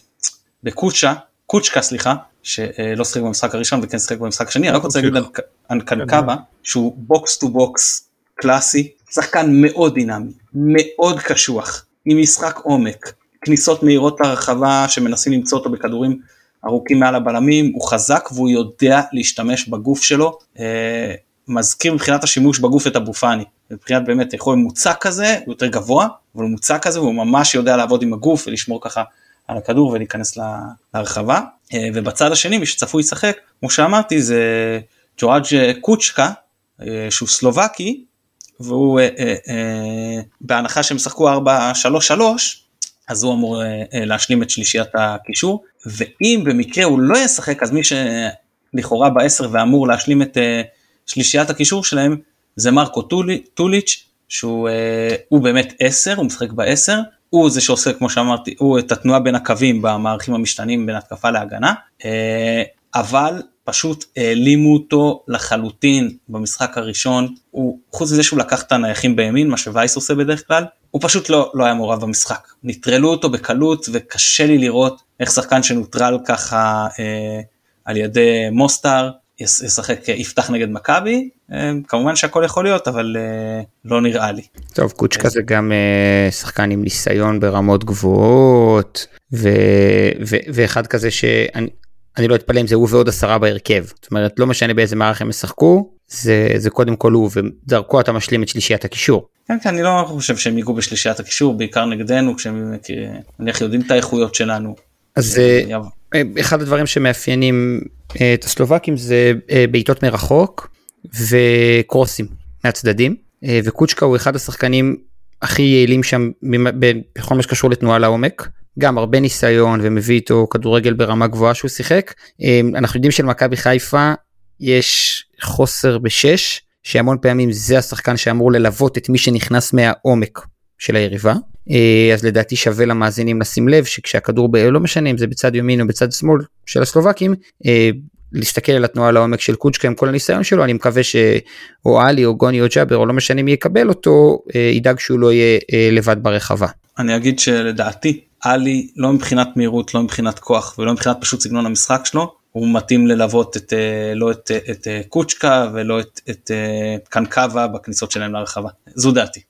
בקוצ'ה, קוצ'קה סליחה, שלא שיחק במשחק הראשון וכן שיחק במשחק השני, אני רק רוצה להגיד על קנקבה, שהוא box to box קלאסי, שחקן מאוד דינמי, מאוד קשוח, עם משחק עומק, כניסות מהירות לרחבה שמנסים למצוא אותו בכדורים ארוכים מעל הבלמים, הוא חזק והוא יודע להשתמש בגוף שלו, אה, מזכיר מבחינת השימוש בגוף את אבו פאני, מבחינת באמת יכול מוצק כזה, הוא יותר גבוה, אבל הוא מוצק כזה והוא ממש יודע לעבוד עם הגוף ולשמור ככה על הכדור ולהיכנס להרחבה, אה, ובצד השני מי שצפוי לשחק, כמו שאמרתי זה ג'ורג' קוצ'קה, אה, שהוא סלובקי, והוא אה, אה, אה, בהנחה שהם ישחקו 4-3-3 אז הוא אמור אה, אה, להשלים את שלישיית הקישור. ואם במקרה הוא לא ישחק אז מי לכאורה בעשר ואמור להשלים את אה, שלישיית הקישור שלהם, זה מרקו טולי, טוליץ', שהוא uh, באמת עשר, הוא משחק בעשר, הוא זה שעושה כמו שאמרתי, הוא את התנועה בין הקווים במערכים המשתנים בין התקפה להגנה, uh, אבל פשוט העלימו אותו לחלוטין במשחק הראשון, הוא, חוץ מזה שהוא לקח את הנייחים בימין, מה שווייס עושה בדרך כלל, הוא פשוט לא, לא היה מעורב במשחק. נטרלו אותו בקלות וקשה לי לראות איך שחקן שנוטרל ככה אה, על ידי מוסטר ישחק, יפתח נגד מכבי, אה, כמובן שהכל יכול להיות אבל אה, לא נראה לי. טוב קוצ'קה זה גם אה, שחקן עם ניסיון ברמות גבוהות ו, ו, ואחד כזה שאני אני לא אתפלא אם זה הוא ועוד עשרה בהרכב זאת אומרת לא משנה באיזה מערך הם ישחקו זה זה קודם כל הוא ודרכו אתה משלים את שלישיית הקישור. כן כן אני לא חושב שהם ייגעו בשלישיית הקישור בעיקר נגדנו כשהם נניח יודעים את האיכויות שלנו. אז אחד הדברים שמאפיינים את הסלובקים זה בעיטות מרחוק וקרוסים מהצדדים וקוצ'קה הוא אחד השחקנים הכי יעילים שם בכל מה שקשור לתנועה לעומק. גם הרבה ניסיון ומביא איתו כדורגל ברמה גבוהה שהוא שיחק. אנחנו יודעים שלמכבי חיפה יש חוסר בשש שהמון פעמים זה השחקן שאמור ללוות את מי שנכנס מהעומק של היריבה. אז לדעתי שווה למאזינים לשים לב שכשהכדור ב... לא משנה אם זה בצד ימין או בצד שמאל של הסלובקים להסתכל על התנועה לעומק של קוצ'קה עם כל הניסיון שלו אני מקווה שאו עלי או גוני או ג'אבר או לא משנה מי יקבל אותו ידאג שהוא לא יהיה לבד ברחבה. אני אגיד שלדעתי עלי לא מבחינת מהירות לא מבחינת כוח ולא מבחינת פשוט סגנון המשחק שלו הוא מתאים ללוות את לא את, את קוצ'קה ולא את, את קנקבה בכניסות שלהם לרחבה זו דעתי.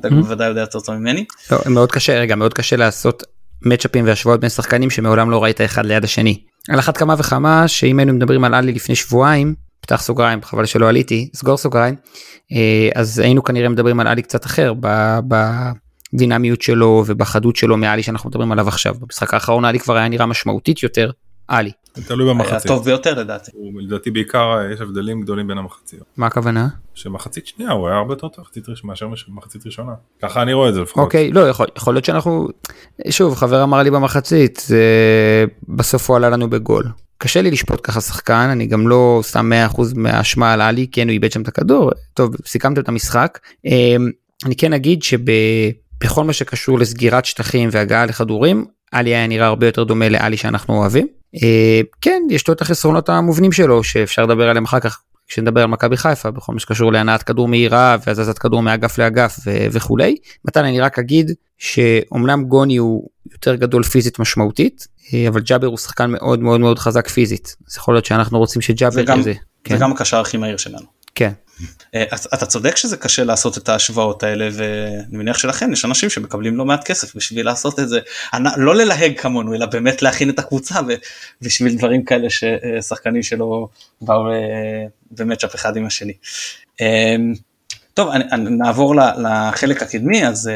אתה בוודאי יודע יותר טוב ממני. לא, מאוד קשה רגע מאוד קשה לעשות מצ'אפים והשוואות בין שחקנים שמעולם לא ראית אחד ליד השני. על אחת כמה וכמה שאם היינו מדברים על עלי לפני שבועיים פתח סוגריים חבל שלא עליתי סגור סוגריים אז היינו כנראה מדברים על עלי קצת אחר בדינמיות שלו ובחדות שלו מעלי שאנחנו מדברים עליו עכשיו במשחק האחרון עלי כבר היה נראה משמעותית יותר עלי. תלוי במחצית. הטוב ביותר לדעתי. לדעתי בעיקר יש הבדלים גדולים בין המחציות. מה הכוונה? שמחצית שנייה הוא היה הרבה יותר טוב מאשר מחצית ראשונה. ככה אני רואה את זה לפחות. אוקיי, לא יכול, יכול להיות שאנחנו, שוב חבר אמר לי במחצית, זה בסוף הוא עלה לנו בגול. קשה לי לשפוט ככה שחקן, אני גם לא שם 100% מהאשמה על עלי, כן הוא איבד שם את הכדור, טוב סיכמתם את המשחק. אני כן אגיד שבכל מה שקשור לסגירת שטחים והגעה לכדורים, עלי היה נראה הרבה יותר דומה לעלי שאנחנו אוהבים. כן, יש לו את החסרונות המובנים שלו שאפשר לדבר עליהם אחר כך כשנדבר על מכבי חיפה בכל מה שקשור להנעת כדור מהירה והזזת כדור מאגף לאגף ו- וכולי. מתן אני רק אגיד שאומנם גוני הוא יותר גדול פיזית משמעותית אבל ג'אבר הוא שחקן מאוד מאוד מאוד חזק פיזית אז יכול להיות שאנחנו רוצים שג'אבר זה זה. כן? זה גם הקשר הכי מהיר שלנו. כן. אתה צודק שזה קשה לעשות את ההשוואות האלה ואני מניח שלכן יש אנשים שמקבלים לא מעט כסף בשביל לעשות את זה. לא ללהג כמונו אלא באמת להכין את הקבוצה בשביל דברים כאלה ששחקנים שלא באו במצ'אפ אחד עם השני. טוב נעבור לחלק הקדמי אז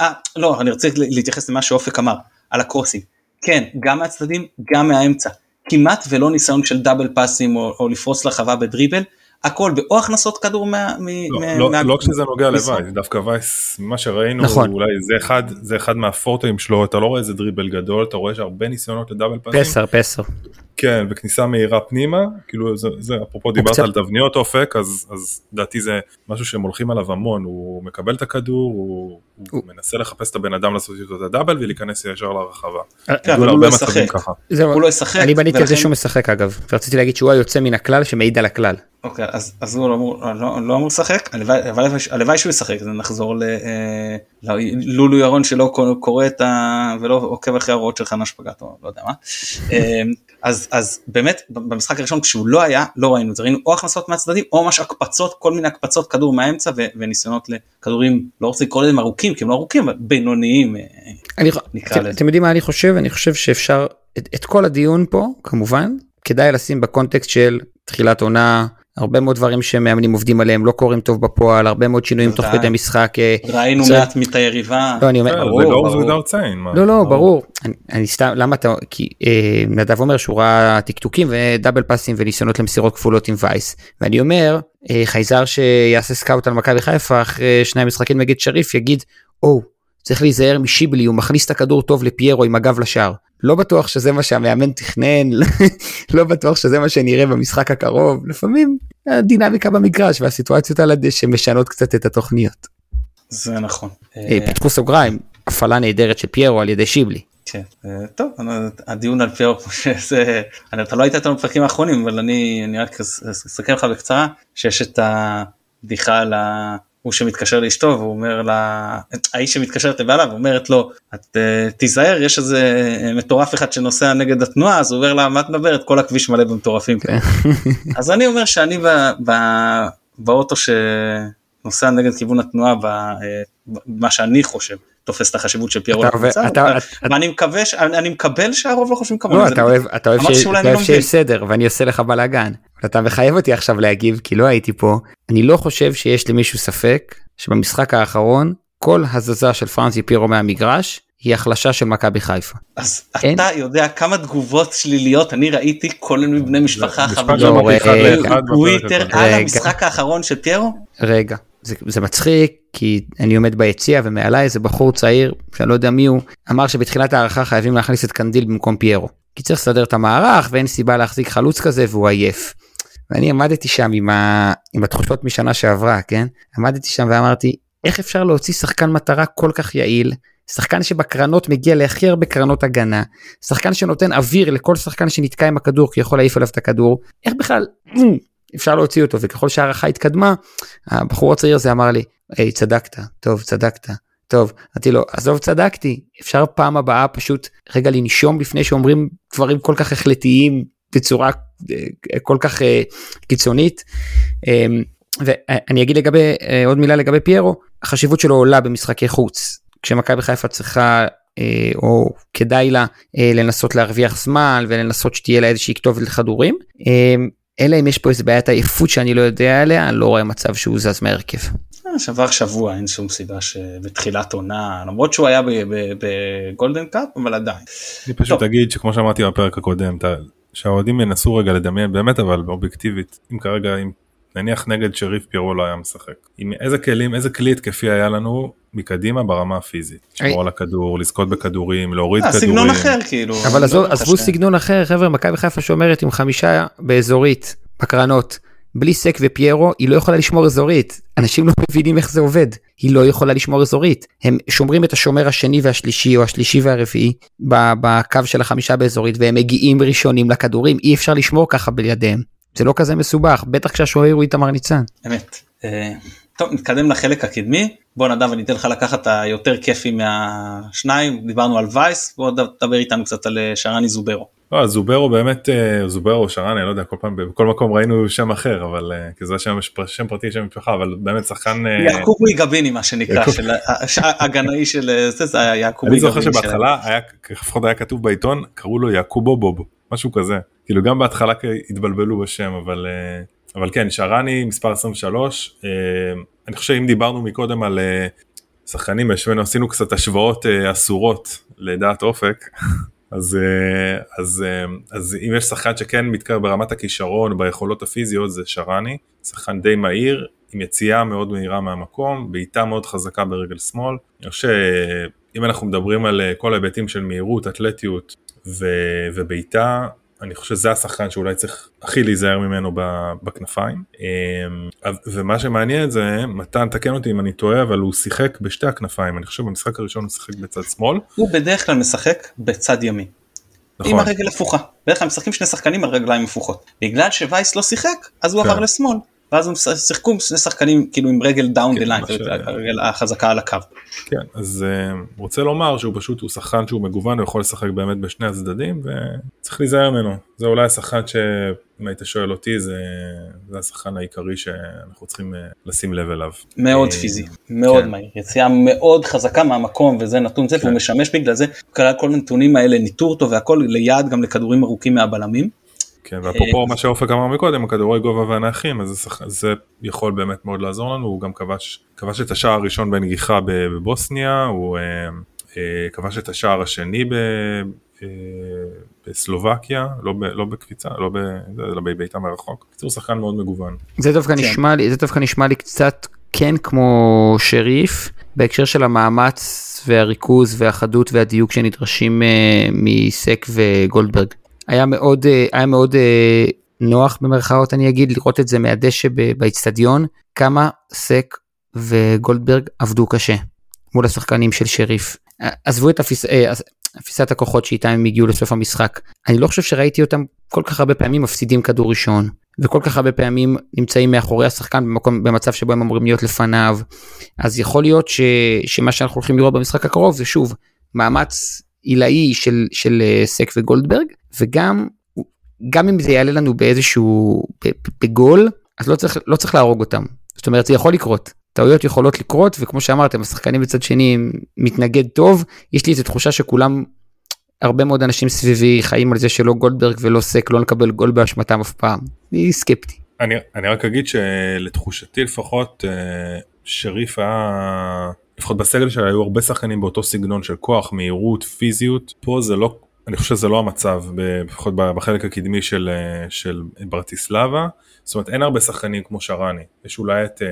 אה, לא אני רוצה להתייחס למה שאופק אמר על הקרוסים כן גם מהצדדים גם מהאמצע. כמעט ולא ניסיון של דאבל פאסים או, לפרוץ לחווה בדריבל הכל באו הכנסות כדור מה... לא, מה, לא, מה... לא כשזה נוגע לווייס, דווקא וייס, מה שראינו, נכון. אולי זה אחד, זה אחד מהפורטים שלו, אתה לא רואה איזה דריבל גדול, אתה רואה שהרבה ניסיונות לדאבל פאסים. פסר, פסר. כן, וכניסה מהירה פנימה, כאילו זה, זה אפרופו דיברת קצת... על תבניות אופק, אז, אז דעתי זה משהו שהם הולכים עליו המון, הוא מקבל את הכדור, הוא, הוא... הוא מנסה לחפש את הבן אדם לעשות איתו את הדאבל ולהיכנס ישר לרחבה. כן, אבל הוא לא ישחק, הוא לא ישחק. אני בניתי על זה שהוא משחק אגב, ורציתי להגיד שהוא היוצא מן הכלל שמעיד על הכלל. אוקיי, אז, אז הוא לא אמור, לא, לא אמור לשחק, הלוואי שהוא ישחק, אז נחזור אה, ללולו ירון שלא קורא את ה... ולא עוקב אחרי ההוראות של חנה שפגאט או לא יודע מה. אה, אז, אז באמת במשחק הראשון כשהוא לא היה, לא ראינו את זה, ראינו או הכנסות מהצדדים או ממש הקפצות, כל מיני הקפצות כדור מהאמצע ו, וניסיונות לכדורים, לא רוצה לקרוא להם ארוכים כי הם לא ארוכים, אבל בינוניים אה, אני, נקרא לזה. אתם יודעים מה אני חושב? אני חושב שאפשר, את, את כל הדיון פה כמובן, כדאי לשים בקונטקסט של תחילת עונה, הרבה מאוד דברים שמאמנים עובדים עליהם לא קורים טוב בפועל הרבה מאוד שינויים תוך כדי משחק אה, ראינו מעט מאת היריבה. לא אני אומר לא לא ברור. אני סתם למה אתה כי אה, נדב אומר שהוא ראה טקטוקים ו double pass ים וניסיונות למסירות כפולות עם וייס. ואני אומר אה, חייזר שיעשה scout על מכבי חיפה אחרי שני המשחקים נגד שריף יגיד או צריך להיזהר משיבלי, הוא מכניס את הכדור טוב לפיירו עם הגב לשער. לא בטוח שזה מה שהמאמן תכנן, לא בטוח שזה מה שנראה במשחק הקרוב, לפעמים הדינמיקה במגרש והסיטואציות על הדשא משנות קצת את התוכניות. זה נכון. אה, פתחו סוגריים, הפעלה נהדרת של פיירו על ידי שיבלי. כן, אה, טוב, הדיון על פיירו, שזה, אתה לא היית איתנו בפרקים האחרונים, אבל אני, אני רק אסכם לך בקצרה, שיש את הבדיחה על ההוא שמתקשר לאשתו והוא אומר לה, האיש שמתקשרת לבעלה ואומרת לו, את uh, תיזהר, יש איזה מטורף אחד שנוסע נגד התנועה, אז הוא אומר לה, מה את מדברת? כל הכביש מלא במטורפים. כן. אז אני אומר שאני ב, ב, באוטו שנוסע נגד כיוון התנועה, במה שאני חושב. תופס את החשיבות של פיירו לקבוצה, ואני מקווה, אני מקבל שהרוב לא חושבים כמוני. לא, אתה אוהב, אתה אוהב לא שיש סדר ואני עושה לך בלאגן. אתה מחייב אותי עכשיו להגיב כי לא הייתי פה. אני לא חושב שיש למישהו ספק שבמשחק האחרון כל הזזה של פרנסי פיירו מהמגרש היא החלשה של מכבי חיפה. אז אין? אתה יודע כמה תגובות שליליות אני ראיתי כל מיני בני משפחה חברים. טוויטר על המשחק האחרון של פיירו? רגע, זה, זה מצחיק כי אני עומד ביציע ומעליי איזה בחור צעיר שאני לא יודע מי הוא אמר שבתחילת הערכה חייבים להכניס את קנדיל במקום פיירו. כי צריך לסדר את המערך ואין סיבה להחזיק חלוץ כזה והוא עייף. ואני עמדתי שם עם, ה... עם התחושות משנה שעברה כן? עמדתי שם ואמרתי איך אפשר להוציא שחקן מטרה כל כך יעיל? שחקן שבקרנות מגיע להכי הרבה קרנות הגנה. שחקן שנותן אוויר לכל שחקן שנתקע עם הכדור כי יכול להעיף עליו את הכדור. איך בכלל אפשר להוציא אותו וככל שהערכה התקדמה הבחור הצעיר הזה אמר לי היי צדקת טוב צדקת טוב אמרתי לו עזוב צדקתי אפשר פעם הבאה פשוט רגע לנשום לפני שאומרים דברים כל כך החלטיים בצורה אה, כל כך אה, קיצונית. אמ, ואני אגיד לגבי אה, עוד מילה לגבי פיירו החשיבות שלו עולה במשחקי חוץ כשמכבי חיפה צריכה או כדאי לה לנסות להרוויח זמן ולנסות שתהיה לה איזושהי כתובת לכדורים אמ, אלא אם יש פה איזה בעיית עייפות שאני לא יודע עליה, אני לא רואה מצב שהוא זז מהרכב. אה, שבר שבוע, אין שום סיבה שבתחילת עונה, למרות שהוא היה בגולדן קאפ, אבל עדיין. אני פשוט אגיד שכמו שאמרתי בפרק הקודם, שהאוהדים ינסו רגע לדמיין באמת אבל אובייקטיבית, אם כרגע, אם נניח נגד שריף פירו לא היה משחק. עם איזה כלים, איזה כלי התקפי היה לנו מקדימה ברמה הפיזית. לשמור על הכדור, לזכות בכדורים, להוריד אה, כדורים. סגנון אחר כאילו. אבל עזבו סגנון אחר, חבר'ה, מכבי חיפה שומרת עם חמישה באזורית, בקרנות. בלי סק ופיירו היא לא יכולה לשמור אזורית אנשים לא מבינים איך זה עובד היא לא יכולה לשמור אזורית הם שומרים את השומר השני והשלישי או השלישי והרביעי בקו של החמישה באזורית והם מגיעים ראשונים לכדורים אי אפשר לשמור ככה בידיהם זה לא כזה מסובך בטח כשהשוער הוא איתמר ניצן. אמת. אה, טוב נתקדם לחלק הקדמי בוא נדב אני אתן לך לקחת היותר כיפי מהשניים דיברנו על וייס בוא תדבר איתנו קצת על אה, שרני זוברו. לא, זוברו באמת אה, זוברו שרני לא יודע כל פעם בכל מקום ראינו שם אחר אבל כי זה שם, שם פרטי שם משפחה אבל באמת שחקן יעקובי גביני מה שנקרא של הגנאי של זה זה היה יעקובי גביני. אני זוכר שבהתחלה היה לפחות היה כתוב בעיתון קראו לו יעקובו בוב משהו כזה כאילו גם בהתחלה התבלבלו בשם אבל אה, אבל כן שרני מספר 23 אה, אני חושב אם דיברנו מקודם על אה, שחקנים ישבנו עשינו קצת השוואות אסורות לדעת אופק אז, אז, אז אם יש שחקן שכן מתקרב ברמת הכישרון ביכולות הפיזיות זה שרני. שחקן די מהיר עם יציאה מאוד מהירה מהמקום בעיטה מאוד חזקה ברגל שמאל. אני חושב שאם אנחנו מדברים על כל ההיבטים של מהירות אתלטיות ובעיטה אני חושב שזה השחקן שאולי צריך הכי להיזהר ממנו בכנפיים אמ, ומה שמעניין זה מתן תקן אותי אם אני טועה אבל הוא שיחק בשתי הכנפיים אני חושב במשחק הראשון הוא שיחק בצד שמאל. הוא בדרך כלל משחק בצד ימין. נכון. עם הרגל הפוכה. בדרך כלל משחקים שני שחקנים על רגליים הפוכות. בגלל שווייס לא שיחק אז הוא כן. עבר לשמאל. ואז הם שיחקו שני שחקנים כאילו עם רגל down the line, הרגל החזקה על הקו. כן, אז uh, רוצה לומר שהוא פשוט, הוא שחקן שהוא מגוון, הוא יכול לשחק באמת בשני הצדדים, וצריך להיזהר ממנו. זה אולי השחקן שאם היית שואל אותי, זה, זה השחקן העיקרי שאנחנו צריכים uh, לשים לב אליו. מאוד uh, פיזי, מאוד כן. מהיר, יציאה מאוד חזקה מהמקום, וזה נתון זה, כן. והוא משמש בגלל זה, כל הנתונים האלה, ניטור אותו והכל ליעד גם לכדורים ארוכים מהבלמים. כן, ואפרופו מה שאופק אמר מקודם, הכדורי גובה והנייחים, אז זה, זה יכול באמת מאוד לעזור לנו, הוא גם כבש, כבש את השער הראשון בנגיחה בבוסניה, הוא אה, אה, כבש את השער השני ב, אה, בסלובקיה, לא, ב, לא בקפיצה, לא ב, אלא בביתה מרחוק. בקיצור, שחקן מאוד מגוון. זה דווקא, כן. נשמע לי, זה דווקא נשמע לי קצת כן כמו שריף בהקשר של המאמץ והריכוז והחדות והדיוק שנדרשים uh, מסק וגולדברג. היה מאוד, uh, היה מאוד uh, נוח במרכאות אני אגיד לראות את זה מהדשא באיצטדיון כמה סק וגולדברג עבדו קשה מול השחקנים של שריף. עזבו את הפיס... תפיסת הכוחות שאיתם הם הגיעו לסוף המשחק. אני לא חושב שראיתי אותם כל כך הרבה פעמים מפסידים כדור ראשון, וכל כך הרבה פעמים נמצאים מאחורי השחקן במקום, במצב שבו הם אמורים להיות לפניו. אז יכול להיות ש, שמה שאנחנו הולכים לראות במשחק הקרוב זה שוב מאמץ עילאי של, של אה, סק וגולדברג, וגם גם אם זה יעלה לנו באיזשהו, בגול, אז לא צריך, לא צריך להרוג אותם. זאת אומרת זה יכול לקרות. טעויות יכולות לקרות וכמו שאמרתם השחקנים בצד שני מתנגד טוב יש לי איזה תחושה שכולם הרבה מאוד אנשים סביבי חיים על זה שלא גולדברג ולא סק לא נקבל גול באשמתם אף פעם. אני סקפטי. אני, אני רק אגיד שלתחושתי לפחות אה, שריף היה לפחות בסגל שלה היו הרבה שחקנים באותו סגנון של כוח מהירות פיזיות פה זה לא אני חושב שזה לא המצב לפחות בחלק הקדמי של, אה, של ברטיסלבה. זאת אומרת אין הרבה שחקנים כמו שרני. יש אולי את אה,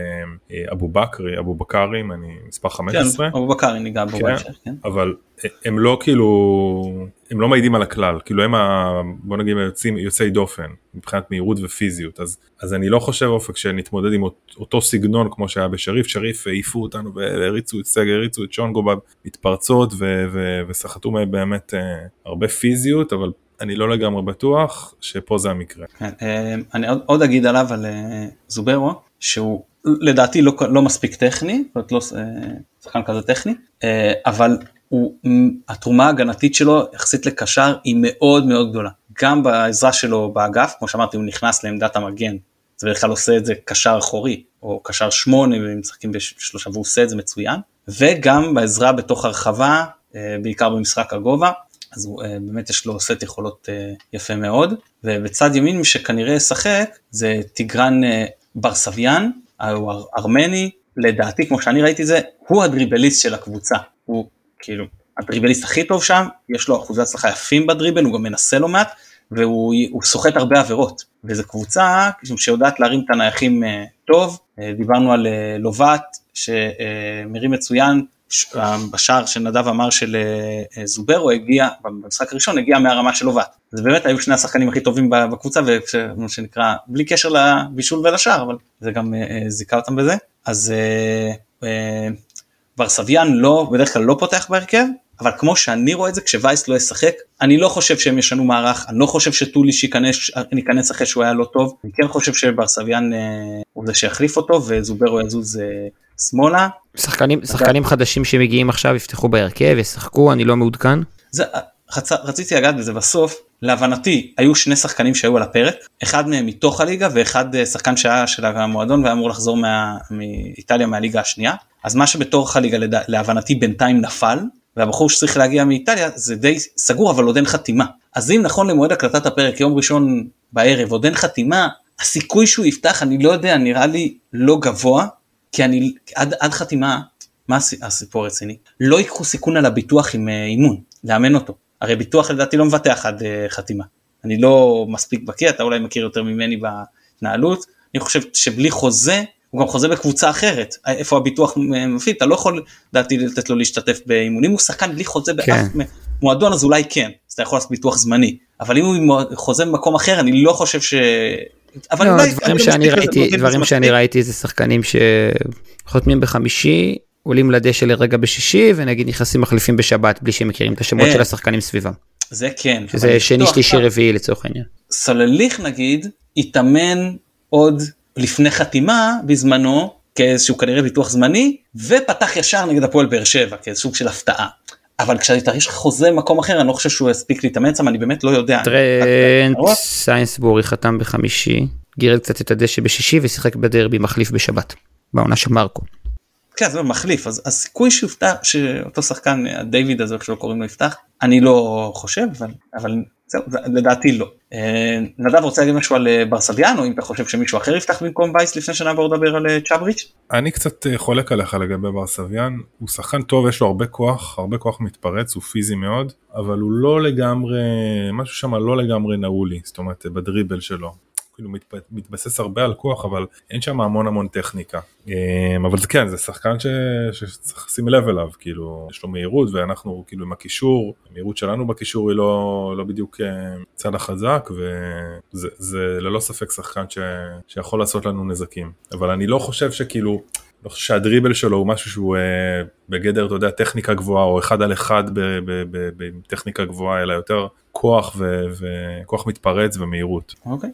אה, אבו בכרי אבו בכרים אני מספר 15 כן, אבו בכרי ניגע בו כן, בהמשך כן. אבל אה, הם לא כאילו הם לא מעידים על הכלל. כאילו הם ה, בוא נגיד יוצאים יוצאי דופן מבחינת מהירות ופיזיות. אז אז אני לא חושב אופק שנתמודד עם אותו סגנון כמו שהיה בשריף. שריף העיפו אותנו והריצו את סגר הריצו את שונגו במתפרצות וסחטו באמת הרבה פיזיות אבל אני לא לגמרי בטוח שפה זה המקרה. כן, אה, אני עוד, אגיד עליו על אה, זוברו שהוא לדעתי לא, לא מספיק טכני, זאת לא אה, שחקן כזה טכני, אבל הוא, התרומה ההגנתית שלו יחסית לקשר היא מאוד מאוד גדולה. גם בעזרה שלו באגף, כמו שאמרתי הוא נכנס לעמדת המגן, זה בדרך כלל עושה את זה קשר אחורי, או קשר שמונה ומשחקים בשלושה והוא עושה את זה מצוין, וגם בעזרה בתוך הרחבה, בעיקר במשחק הגובה, אז הוא, אה, באמת יש לו סט יכולות אה, יפה מאוד, ובצד ימין מי שכנראה ישחק זה טיגרן אה, בר סביאן, הוא ארמני, לדעתי כמו שאני ראיתי זה, הוא הדריבליסט של הקבוצה, הוא כאילו הדריבליסט הכי טוב שם, יש לו אחוזי הצלחה יפים בדריבל, הוא גם מנסה לא מעט, והוא סוחט הרבה עבירות, וזו קבוצה שיודעת להרים את הנייחים טוב, דיברנו על לובט שמרים מצוין, בשער שנדב אמר של אה, אה, זוברו הגיע, במשחק הראשון הגיע מהרמה של אובט. זה באמת היו שני השחקנים הכי טובים בקבוצה, ומה שנקרא, בלי קשר לבישול ולשער, אבל זה גם אה, זיכה אותם בזה. אז ורסביאן לא, בדרך כלל לא פותח בהרכב, אבל כמו שאני רואה את זה, כשווייס לא ישחק, אני לא חושב שהם ישנו מערך, אני לא חושב שטוליש ייכנס אחרי שהוא היה לא טוב, אני כן חושב שברסביאן הוא זה שיחליף אותו, וזוברו יזוז שמאלה. שחקנים, שחקנים חדשים שמגיעים עכשיו יפתחו בהרכב, ישחקו, אני לא מעודכן. זה, חצ... רציתי לגעת בזה בסוף, להבנתי היו שני שחקנים שהיו על הפרק, אחד מהם מתוך הליגה ואחד אה, שחקן שהיה של המועדון והיה אמור לחזור מה... מאיטליה מהליגה השנייה, אז מה שבתוך הליגה לד... להבנתי בינתיים נפל, והבחור שצריך להגיע מאיטליה זה די סגור אבל עוד אין חתימה. אז אם נכון למועד הקלטת הפרק יום ראשון בערב עוד אין חתימה, הסיכוי שהוא יפתח אני לא יודע נראה לי לא גבוה כי אני, עד, עד חתימה, מה הסיפור הרציני? לא ייקחו סיכון על הביטוח עם אה, אימון, לאמן אותו. הרי ביטוח לדעתי לא מבטח עד אה, חתימה. אני לא מספיק בקיא, אתה אולי מכיר יותר ממני בהתנהלות. אני חושב שבלי חוזה, הוא גם חוזה בקבוצה אחרת. איפה הביטוח מפעיל, אתה לא יכול לדעתי לתת לו להשתתף באימונים, הוא שחקן בלי חוזה באף כן. מועדון אז אולי כן, אז אתה יכול לעשות ביטוח זמני. אבל אם הוא חוזה במקום אחר, אני לא חושב ש... אבל לא, אולי... דברים שאני ראיתי, דברים שאני ראיתי זה שחקנים שחותמים בחמישי, עולים לדשא לרגע בשישי, ונגיד נכנסים מחליפים בשבת בלי שהם מכירים את השמות של אה. השחקנים סביבם. זה כן. שזה שני, שלישי, רביעי לצורך העניין. סולליך נגיד, התאמן עוד לפני חתימה בזמנו, כאיזשהו כנראה ביטוח זמני, ופתח ישר נגד הפועל באר שבע, כאיזשהו של הפתעה. אבל כשאתה יש לך חוזה במקום אחר אני לא חושב שהוא יספיק להתאמץ שם אני באמת לא יודע. טרנט סיינסבורי חתם בחמישי גירד קצת את הדשא בשישי ושיחק בדרבי מחליף בשבת בעונה של מרקו. כן זה מחליף אז הסיכוי שיפתח שאותו שחקן דיוויד הזה איך שלא קוראים לו יפתח אני לא חושב אבל אבל זהו, לדעתי לא. אה, נדב רוצה להגיד משהו על אה, ברסביאן או אם אתה חושב שמישהו אחר יפתח במקום וייס לפני שנעבור לדבר על אה, צ'אבריץ'? אני קצת חולק עליך לגבי ברסביאן, הוא שחקן טוב, יש לו הרבה כוח, הרבה כוח מתפרץ, הוא פיזי מאוד, אבל הוא לא לגמרי, משהו שם לא לגמרי נעול לי, זאת אומרת בדריבל שלו. כאילו מתב- מתבסס הרבה על כוח אבל אין שם המון המון טכניקה. אה, אבל זה כן זה שחקן ש... שצריך לשים לב אליו כאילו יש לו מהירות ואנחנו כאילו עם הקישור המהירות שלנו בקישור היא לא, לא בדיוק אה, צד החזק וזה זה ללא ספק שחקן ש... שיכול לעשות לנו נזקים אבל אני לא חושב שכאילו. לא חושב שהדריבל שלו הוא משהו שהוא אה, בגדר, אתה יודע, טכניקה גבוהה או אחד על אחד בטכניקה גבוהה, אלא יותר כוח וכוח מתפרץ ומהירות. אוקיי.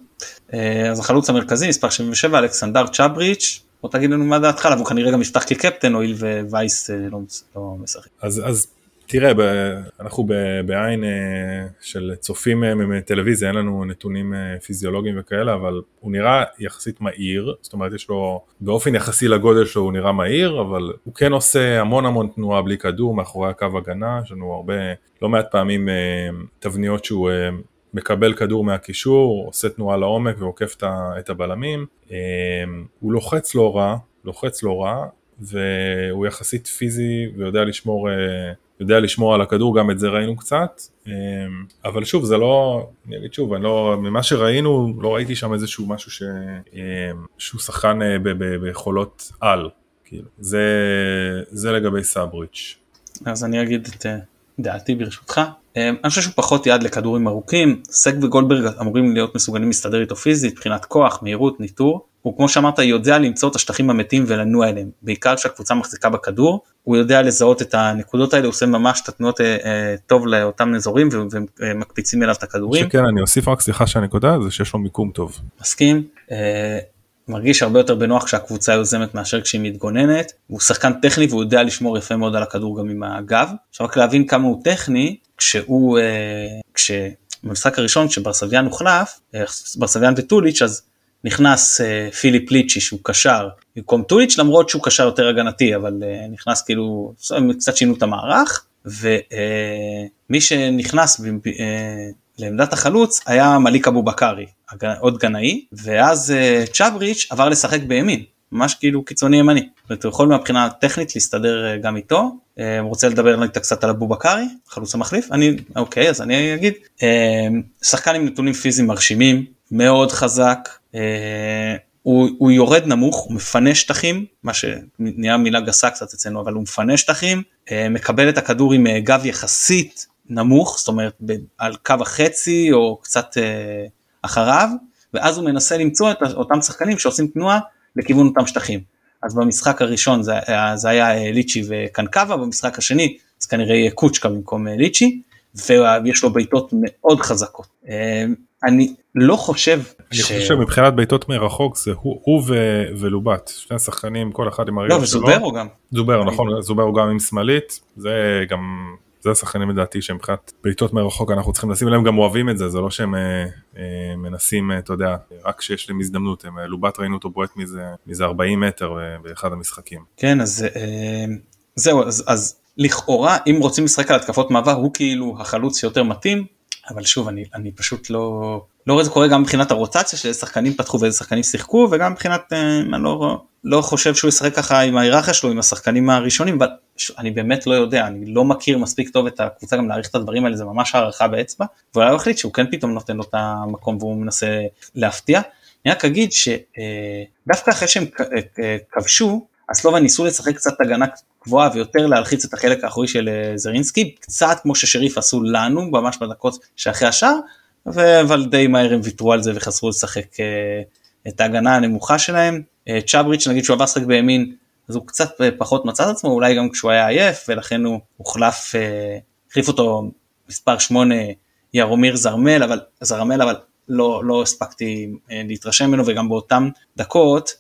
אה, אז החלוץ המרכזי מספר 77 אלכסנדר צ'אבריץ' בוא תגיד לנו מה דעתך עליו הוא כנראה גם יפתח כקפטן הואיל ווייס אה, לא, לא משחק. אז, אז תראה, אנחנו בעין אה, של צופים אה, מטלוויזיה, אין לנו נתונים אה, פיזיולוגיים וכאלה, אבל הוא נראה יחסית מהיר, זאת אומרת יש לו, באופן יחסי לגודל שלו הוא נראה מהיר, אבל הוא כן עושה המון המון תנועה בלי כדור מאחורי הקו הגנה, יש לנו הרבה, לא מעט פעמים תבניות שהוא מקבל כדור מהקישור, עושה תנועה לעומק ועוקף את הבלמים, הוא לוחץ לא רע, לוחץ לא רע, והוא יחסית פיזי ויודע לשמור יודע לשמור על הכדור, גם את זה ראינו קצת, אמ, אבל שוב, זה לא, אני אגיד שוב, אני לא, ממה שראינו, לא ראיתי שם איזשהו משהו ש, אמ, שהוא שחקן אה, ביכולות על, כאילו, זה, זה לגבי סאבריץ'. אז אני אגיד את אה, דעתי ברשותך. אמ, אני חושב שהוא פחות יעד לכדורים ארוכים, סק וגולדברג אמורים להיות מסוגלים להסתדר איתו פיזית, מבחינת כוח, מהירות, ניטור. הוא כמו שאמרת יודע למצוא את השטחים המתים ולנוע אליהם, בעיקר כשהקבוצה מחזיקה בכדור, הוא יודע לזהות את הנקודות האלה, הוא עושה ממש את התנועות אה, אה, טוב לאותם אזורים ומקפיצים אליו את הכדורים. שכן אני אוסיף רק סליחה שאני קוטע זה שיש לו מיקום טוב. מסכים. אה, מרגיש הרבה יותר בנוח כשהקבוצה יוזמת מאשר כשהיא מתגוננת, הוא שחקן טכני והוא יודע לשמור יפה מאוד על הכדור גם עם הגב. עכשיו רק להבין כמה הוא טכני, כשהוא, אה, כשבמשחק הראשון כשברסביאן הוחלף, אה, ברסביאן וטוליץ' אז נכנס אה, פיליפ ליצ'י שהוא קשר. במקום טוליץ' למרות שהוא קשר יותר הגנתי אבל אה, נכנס כאילו קצת שינו את המערך. ומי אה, שנכנס אה, לעמדת החלוץ היה מליק אבו בקארי עוד גנאי ואז אה, צ'אבריץ' עבר לשחק בימין ממש כאילו קיצוני ימני. זאת הוא יכול מבחינה טכנית להסתדר אה, גם איתו. אה, רוצה לדבר איתה קצת על אבו בקארי, חלוץ המחליף? אני, אוקיי, אז אני אגיד. שחקן עם נתונים פיזיים מרשימים, מאוד חזק, הוא, הוא יורד נמוך, הוא מפנה שטחים, מה שנהיה מילה גסה קצת אצלנו, אבל הוא מפנה שטחים, מקבל את הכדור עם גב יחסית נמוך, זאת אומרת על קו החצי או קצת אחריו, ואז הוא מנסה למצוא את אותם שחקנים שעושים תנועה לכיוון אותם שטחים. אז במשחק הראשון זה, זה היה ליצ'י וקנקבה, במשחק השני זה כנראה יהיה קוצ'קה במקום ליצ'י, ויש לו בעיטות מאוד חזקות. אני לא חושב אני חושב שמבחינת בעיטות מרחוק זה הוא, הוא ו, ולובת שני השחקנים כל אחד עם הרגל שלו. לא וזוברו גם. זוברו נכון זוברו גם עם שמאלית זה גם זה השחקנים לדעתי שמבחינת בעיטות מרחוק אנחנו צריכים לשים להם גם אוהבים את זה זה לא שהם אה, אה, מנסים אה, אתה יודע רק כשיש להם הזדמנות הם, אה, לובת ראינו אותו בועט מזה מזה 40 מטר אה, באחד המשחקים. כן אז אה, זהו אז, אז לכאורה אם רוצים לשחק על התקפות מעבר הוא כאילו החלוץ שיותר מתאים אבל שוב אני, אני פשוט לא לא רואה זה קורה גם מבחינת הרוטציה שאיזה שחקנים פתחו ואיזה שחקנים שיחקו וגם מבחינת אה, אני לא, לא חושב שהוא ישחק ככה עם ההיררכיה שלו עם השחקנים הראשונים אבל אני באמת לא יודע אני לא מכיר מספיק טוב את הקבוצה גם להעריך את הדברים האלה זה ממש הערכה באצבע ואולי הוא החליט שהוא כן פתאום נותן לו את המקום והוא מנסה להפתיע. אני רק אגיד שדווקא אחרי שהם אה, כבשו אז סלובה ניסו לשחק קצת הגנה גבוהה ויותר להלחיץ את החלק האחורי של אה, זרינסקי, קצת כמו ששריף עשו לנו ממש בדקות שאחרי השאר, אבל די מהר הם ויתרו על זה וחזרו לשחק אה, את ההגנה הנמוכה שלהם. אה, צ'אבריץ' נגיד שהוא עבר לשחק בימין, אז הוא קצת פחות מצא את עצמו, אולי גם כשהוא היה עייף, ולכן הוא הוחלף, החליף אותו מספר 8 ירומיר זרמל, אבל, זרמל, אבל לא, לא הספקתי להתרשם ממנו, וגם באותם דקות,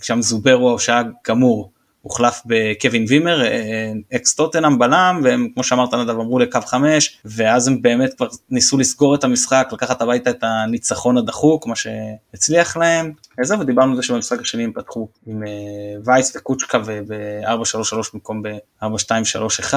כשם זוברו שהיה גמור, הוחלף בקווין וימר, אה, אקס טוטנאם בלם, והם כמו שאמרת נדב אמרו לקו 5, ואז הם באמת כבר ניסו לסגור את המשחק, לקחת הביתה את הניצחון הדחוק, מה שהצליח להם. וזהו, ודיברנו על זה שבמשחק השני הם פתחו עם אה, וייס וקוצ'קה ב-4-3-3 במקום ב-4-2-3-1,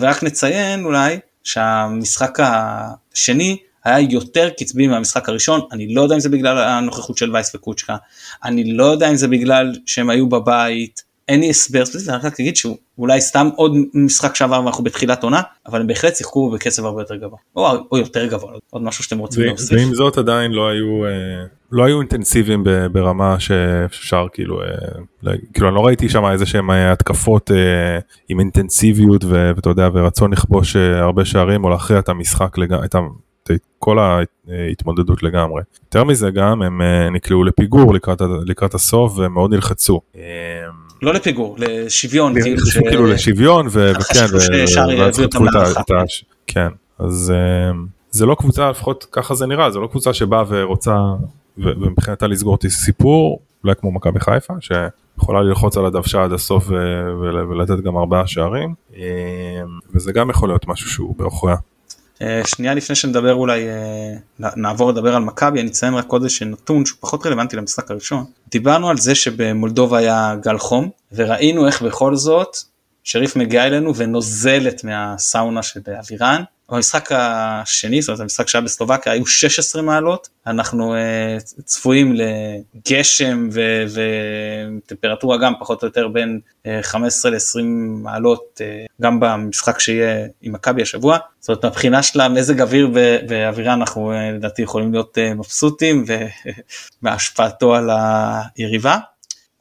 ורק נציין אולי שהמשחק השני היה יותר קצבי מהמשחק הראשון, אני לא יודע אם זה בגלל הנוכחות של וייס וקוצ'קה, אני לא יודע אם זה בגלל שהם היו בבית, אין לי הסבר ספציפי, אני רק אגיד שהוא אולי סתם עוד משחק שעבר ואנחנו בתחילת עונה, אבל הם בהחלט שיחקו בקצב הרבה יותר גבוה, או, או יותר גבוה, עוד משהו שאתם רוצים להוסיף. ועם זאת עדיין לא היו, אה, לא היו אינטנסיביים ברמה שאפשר כאילו, אה, כאילו אני לא ראיתי שם איזה שהם אה, התקפות עם אינטנסיביות ואתה יודע ורצון לכבוש הרבה שערים או להכריע את המשחק, את כל ההתמודדות לגמרי. יותר מזה גם הם נקלעו לפיגור לקראת, לקראת הסוף ומאוד נלחצו. לא לפיגור, לשוויון. כאילו, ש... כאילו לשוויון, וכן. כן, אז אמ, זה לא קבוצה, לפחות ככה זה נראה, זה לא קבוצה שבאה ורוצה, ומבחינתה לסגור את הסיפור, אולי כמו מכבי חיפה, שיכולה ללחוץ על הדוושה עד הסוף ולתת גם ארבעה שערים, אמ, וזה גם יכול להיות משהו שהוא בעוכריה. אה, שנייה לפני שנדבר אולי אה, נעבור לדבר על מכבי אני אציין רק עוד איזה נתון שהוא פחות רלוונטי למשחק הראשון. דיברנו על זה שבמולדובה היה גל חום וראינו איך בכל זאת שריף מגיע אלינו ונוזלת מהסאונה של אבירן במשחק השני, זאת אומרת המשחק שהיה בסלובקיה היו 16 מעלות, אנחנו uh, צפויים לגשם וטמפרטורה גם פחות או יותר בין uh, 15 ל-20 מעלות uh, גם במשחק שיהיה עם מכבי השבוע, זאת אומרת מבחינה של המזג אוויר ואווירה אנחנו uh, לדעתי יכולים להיות uh, מבסוטים ומהשפעתו על היריבה.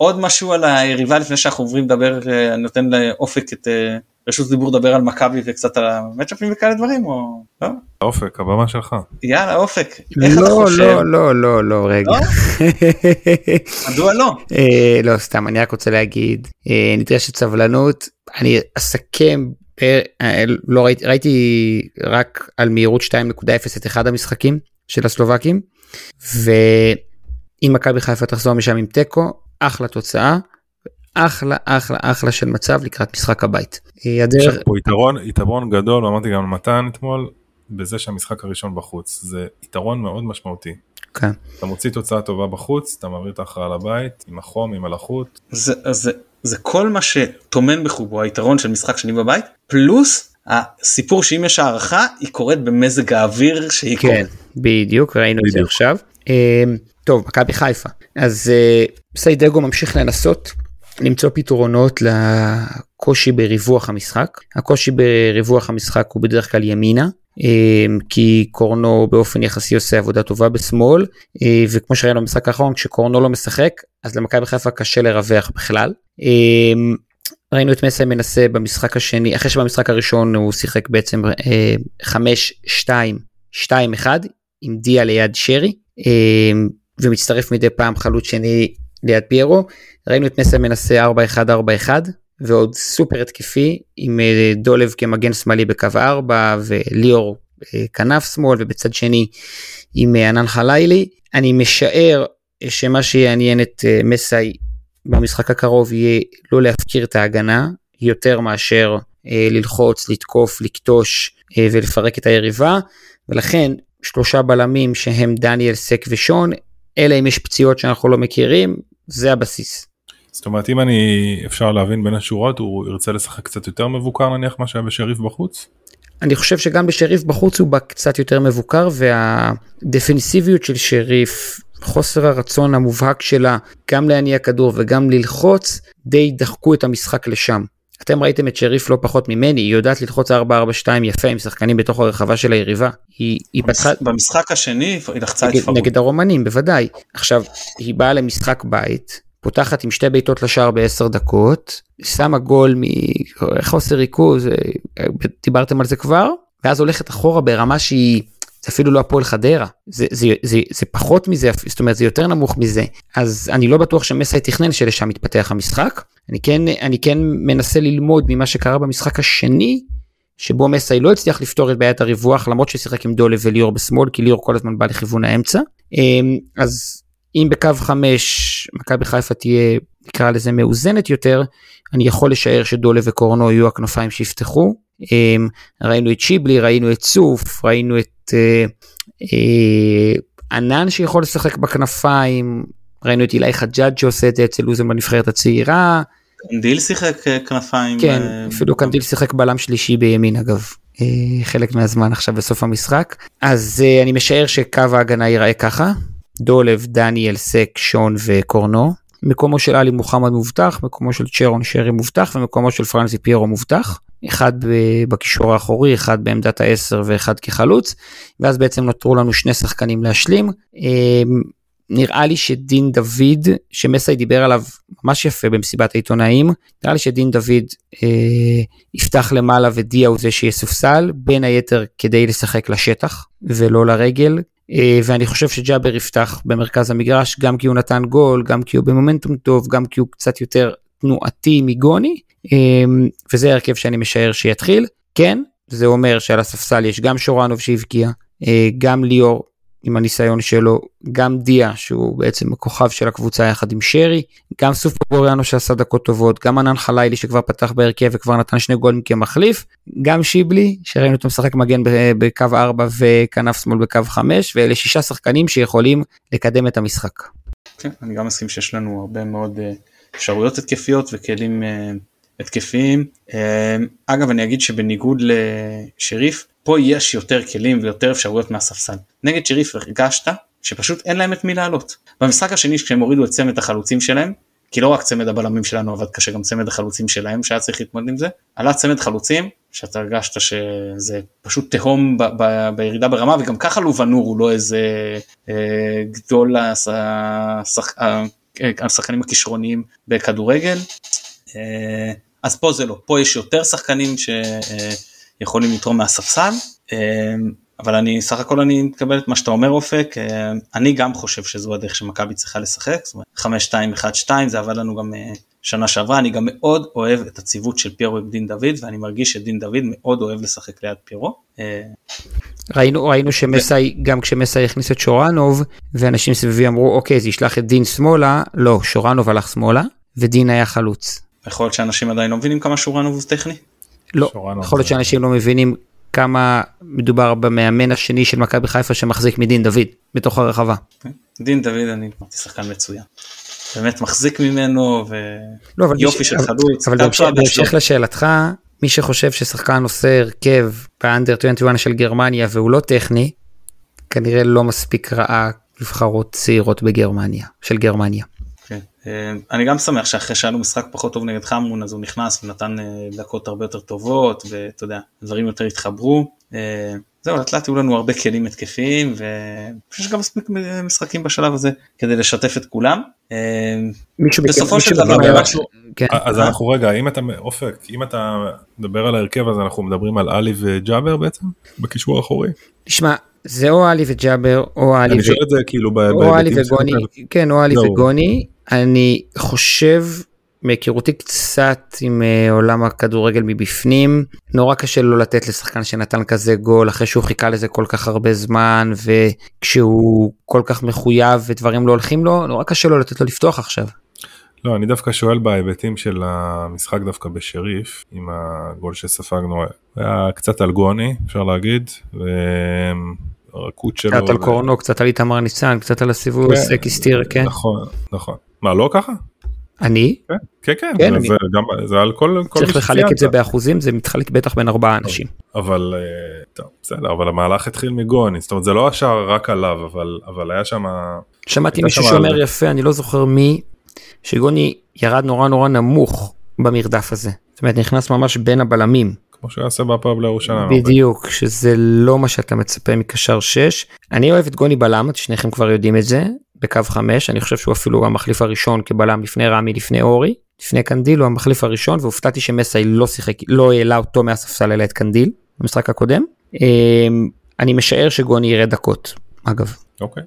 עוד משהו על היריבה לפני שאנחנו עוברים לדבר, אני נותן לאופק את רשות דיבור לדבר על מכבי וקצת על המצ'אפים וכאלה דברים או לא? אופק הבמה שלך. יאללה אופק. איך לא, אתה חושב? לא לא לא לא רגע. לא? מדוע לא? אה, לא סתם אני רק רוצה להגיד אה, נדרשת סבלנות אני אסכם אה, לא ראיתי ראיתי רק על מהירות 2.0 את אחד המשחקים של הסלובקים ואם מכבי חיפה תחזור משם עם תיקו אחלה תוצאה אחלה אחלה אחלה של מצב לקראת משחק הבית. הדרך... יש פה יתרון יתרון גדול אמרתי גם למתן אתמול בזה שהמשחק הראשון בחוץ זה יתרון מאוד משמעותי. כן. אתה מוציא תוצאה טובה בחוץ אתה מעביר את ההכרעה לבית עם החום עם הלחות. זה, זה, זה כל מה שטומן בחובו היתרון של משחק שני בבית פלוס הסיפור שאם יש הערכה היא קורית במזג האוויר שהיא כן, קורית. בדיוק ראינו את זה עכשיו. אה, טוב מכבי חיפה אז אה, סיידגו ממשיך לנסות למצוא פתרונות לקושי בריווח המשחק. הקושי בריווח המשחק הוא בדרך כלל ימינה, אמ, כי קורנו באופן יחסי עושה עבודה טובה בשמאל, אה, וכמו שראינו במשחק האחרון, כשקורנו לא משחק, אז למכבי חיפה קשה לרווח בכלל. ראינו את מסי מנסה במשחק השני, אחרי שבמשחק הראשון הוא שיחק בעצם 5-2-2-1 אה, עם דיה ליד שרי, ומצטרף מדי פעם חלוץ שני ליד פיירו. ראינו את מסי מנסה 4-1-4-1 ועוד סופר התקפי עם אה, דולב כמגן שמאלי בקו 4 וליאור אה, כנף שמאל ובצד שני עם אה, ענן חלילי. אני משער שמה שיעניין את מסי במשחק הקרוב יהיה לא להפקיר את ההגנה יותר מאשר ללחוץ, לתקוף, לקטוש ולפרק את היריבה ולכן שלושה בלמים שהם דניאל סק ושון אלא אם יש פציעות שאנחנו לא מכירים זה הבסיס. זאת אומרת אם אני אפשר להבין בין השורות הוא ירצה לשחק קצת יותר מבוקר נניח מה שהיה בשריף בחוץ? אני חושב שגם בשריף בחוץ הוא בא קצת יותר מבוקר והדפנסיביות של שריף חוסר הרצון המובהק שלה גם להניע כדור וגם ללחוץ די דחקו את המשחק לשם. אתם ראיתם את שריף לא פחות ממני, היא יודעת ללחוץ 4-4-2 יפה עם שחקנים בתוך הרחבה של היריבה. היא, היא פתחה... במשחק השני היא לחצה את פרוד. נגד הרומנים, בוודאי. עכשיו, היא באה למשחק בית, פותחת עם שתי בעיטות לשער בעשר דקות, שמה גול מחוסר ריכוז, אה, דיברתם על זה כבר, ואז הולכת אחורה ברמה שהיא, זה אפילו לא הפועל חדרה, זה, זה, זה, זה פחות מזה, זאת אומרת זה יותר נמוך מזה, אז אני לא בטוח שמסי תכנן שלשם מתפתח המשחק, אני כן, אני כן מנסה ללמוד ממה שקרה במשחק השני, שבו מסי לא הצליח לפתור את בעיית הריווח למרות ששיחק עם דולב וליאור בשמאל כי ליאור כל הזמן בא לכיוון האמצע אמ, אז אם בקו 5 מכבי חיפה תהיה נקרא לזה מאוזנת יותר, אני יכול לשער שדולה וקורנו יהיו הכנפיים שיפתחו. אמ, ראינו את שיבלי, ראינו את צוף, ראינו את אה, אה, ענן שיכול לשחק בכנפיים, ראינו את אילי חג'אג' שעושה את זה אצל לוזם בנבחרת הצעירה. קנדיל שיחק אה, כנפיים. כן, אפילו קנדיל שיחק בלם שלישי בימין אגב. חלק מהזמן עכשיו בסוף המשחק אז אני משער שקו ההגנה ייראה ככה דולב, דניאל, סק, שון וקורנו. מקומו של עלי מוחמד מובטח, מקומו של צ'רון שרי מובטח ומקומו של פרנסי פיירו מובטח. אחד בקישור האחורי, אחד בעמדת העשר ואחד כחלוץ, ואז בעצם נותרו לנו שני שחקנים להשלים. נראה לי שדין דוד, שמסאי דיבר עליו ממש יפה במסיבת העיתונאים, נראה לי שדין דוד אה, יפתח למעלה ודיה הוא זה שיסופסל, בין היתר כדי לשחק לשטח ולא לרגל, אה, ואני חושב שג'אבר יפתח במרכז המגרש גם כי הוא נתן גול, גם כי הוא במומנטום טוב, גם כי הוא קצת יותר תנועתי מגוני, אה, וזה הרכב שאני משער שיתחיל. כן, זה אומר שעל הספסל יש גם שורנוב שהבקיע, אה, גם ליאור עם הניסיון שלו, גם דיה שהוא בעצם הכוכב של הקבוצה יחד עם שרי, גם סוף פוגוריאנו שעשה דקות טובות, גם ענן חלילי שכבר פתח בהרכב וכבר נתן שני גולים כמחליף, גם שיבלי שראינו אותו משחק מגן בקו 4 וכנף שמאל בקו 5 ואלה שישה שחקנים שיכולים לקדם את המשחק. כן, אני גם מסכים שיש לנו הרבה מאוד אה, אפשרויות התקפיות וכלים אה, התקפיים. אה, אגב אני אגיד שבניגוד לשריף פה יש יותר כלים ויותר אפשרויות מהספסל. נגד שריף הרגשת שפשוט אין להם את מי לעלות. במשחק השני כשהם הורידו את צמד החלוצים שלהם, כי לא רק צמד הבלמים שלנו עבד קשה, גם צמד החלוצים שלהם שהיה צריך להתמודד עם זה, עלה צמד חלוצים שאתה הרגשת שזה פשוט תהום ב- ב- בירידה ברמה וגם ככה לובנור הוא לא איזה אה, גדול השח... השחקנים הכישרוניים בכדורגל. אה, אז פה זה לא, פה יש יותר שחקנים ש... אה, יכולים לתרום מהספסל. אמ, אבל אני סך הכל אני מקבל את מה שאתה אומר אופק אמ, אני גם חושב שזו הדרך שמכבי צריכה לשחק זאת אומרת 5 2 1 2 זה עבד לנו גם אה, שנה שעברה אני גם מאוד אוהב את הציוות של פיירו ודין דוד ואני מרגיש שדין דוד מאוד אוהב לשחק ליד פיירו. אה, ראינו ראינו שמסאי גם כשמסאי הכניס את שורנוב ואנשים סביבי אמרו אוקיי זה ישלח את דין שמאלה לא שורנוב הלך שמאלה ודין היה חלוץ. יכול להיות שאנשים עדיין לא מבינים כמה שורנוב הוא טכני. לא, יכול להיות שאנשים לא מבינים כמה מדובר במאמן השני של מכבי חיפה שמחזיק מדין דוד בתוך הרחבה. כן. דין דוד אני אמרתי שחקן מצוין. באמת מחזיק ממנו ויופי לא, של חלוץ. אבל בהמשך לשאלתך מי שחושב ששחקן עושה הרכב באנדר 21 של גרמניה והוא לא טכני כנראה לא מספיק ראה נבחרות צעירות בגרמניה של גרמניה. אה, אני גם שמח שאחרי שהיה לו משחק פחות טוב נגד חמון אז הוא נכנס ונתן אה, דקות הרבה יותר טובות ואתה יודע דברים יותר התחברו. אה, זהו לאט לאט היו לנו הרבה כלים התקפיים ויש גם מספיק משחקים בשלב הזה כדי לשתף את כולם. בסופו של דבר כן. אז אנחנו רגע אם אתה אופק אם אתה מדבר על ההרכב אז אנחנו מדברים על עלי וג'אבר בעצם בקישור האחורי. תשמע זה או עלי וג'אבר או עלי כאילו וגוני כן או עלי וגוני אני חושב מהיכרותי קצת עם uh, עולם הכדורגל מבפנים נורא קשה לו לתת לשחקן שנתן כזה גול אחרי שהוא חיכה לזה כל כך הרבה זמן וכשהוא כל כך מחויב ודברים לא הולכים לו נורא קשה לו לתת לו לפתוח עכשיו. לא אני דווקא שואל בהיבטים של המשחק דווקא בשריף עם הגול שספגנו היה קצת על גוני אפשר להגיד. הרכות שלו. קצת על קורנו, קצת על איתמר ניצן, קצת על הסיבוב, כן, סקיסטיר, כן. נכון, נכון. מה, לא ככה? אני? כן, כן, כן, כן זה. גם, זה על כל, כל צריך לחלק את זה באחוזים, זה מתחלק בטח בין ארבעה אנשים. אבל, אה, טוב, בסדר, אבל המהלך התחיל מגוני, זאת אומרת, זה לא השער רק עליו, אבל, אבל היה שם... שמעתי מישהו שאומר יפה, אני לא זוכר מי, שגוני ירד נורא נורא נמוך במרדף הזה. זאת אומרת, נכנס ממש בין הבלמים. כמו שהוא יעשה בהפועל לירושלים. בדיוק, שזה לא מה שאתה מצפה מקשר 6. אני אוהב את גוני בלם, שניכם כבר יודעים את זה, בקו 5, אני חושב שהוא אפילו המחליף הראשון כבלם לפני רמי, לפני אורי, לפני קנדיל הוא המחליף הראשון, והופתעתי שמסאי לא שיחק, לא העלה אותו מהספסל אלא את קנדיל במשחק הקודם. אמ, אני משער שגוני ירד דקות, אגב. אוקיי.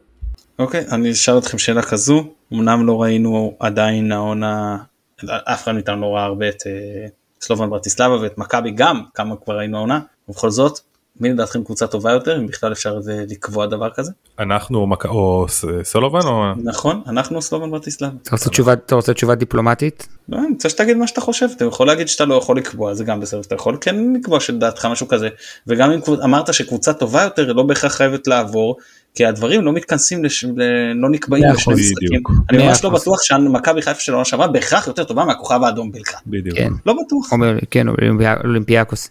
אוקיי, אני אשאל אתכם שאלה כזו, אמנם לא ראינו עדיין העונה, אף אחד מאיתנו לא ראה הרבה את אה, סלובן ברטיסלבה ואת מכבי גם כמה כבר היינו העונה ובכל זאת מי לדעתכם קבוצה טובה יותר אם בכלל אפשר לקבוע דבר כזה? אנחנו או סלובן או נכון אנחנו סלובן ברטיסלבה. אתה רוצה תשובה אתה רוצה תשובה דיפלומטית? לא, אני רוצה שתגיד מה שאתה חושב אתה יכול להגיד שאתה לא יכול לקבוע זה גם בסדר אתה יכול כן לקבוע שלדעתך משהו כזה וגם אם אמרת שקבוצה טובה יותר לא בהכרח חייבת לעבור כי הדברים לא מתכנסים, לש... לא נקבעים לשני משחקים. אני ממש לא בטוח שמכבי חיפה של העונה שעברה בהכרח יותר טובה מהכוכב האדום בלקה. בדיוק. כן. לא בטוח. כן, אולימפיאקוס.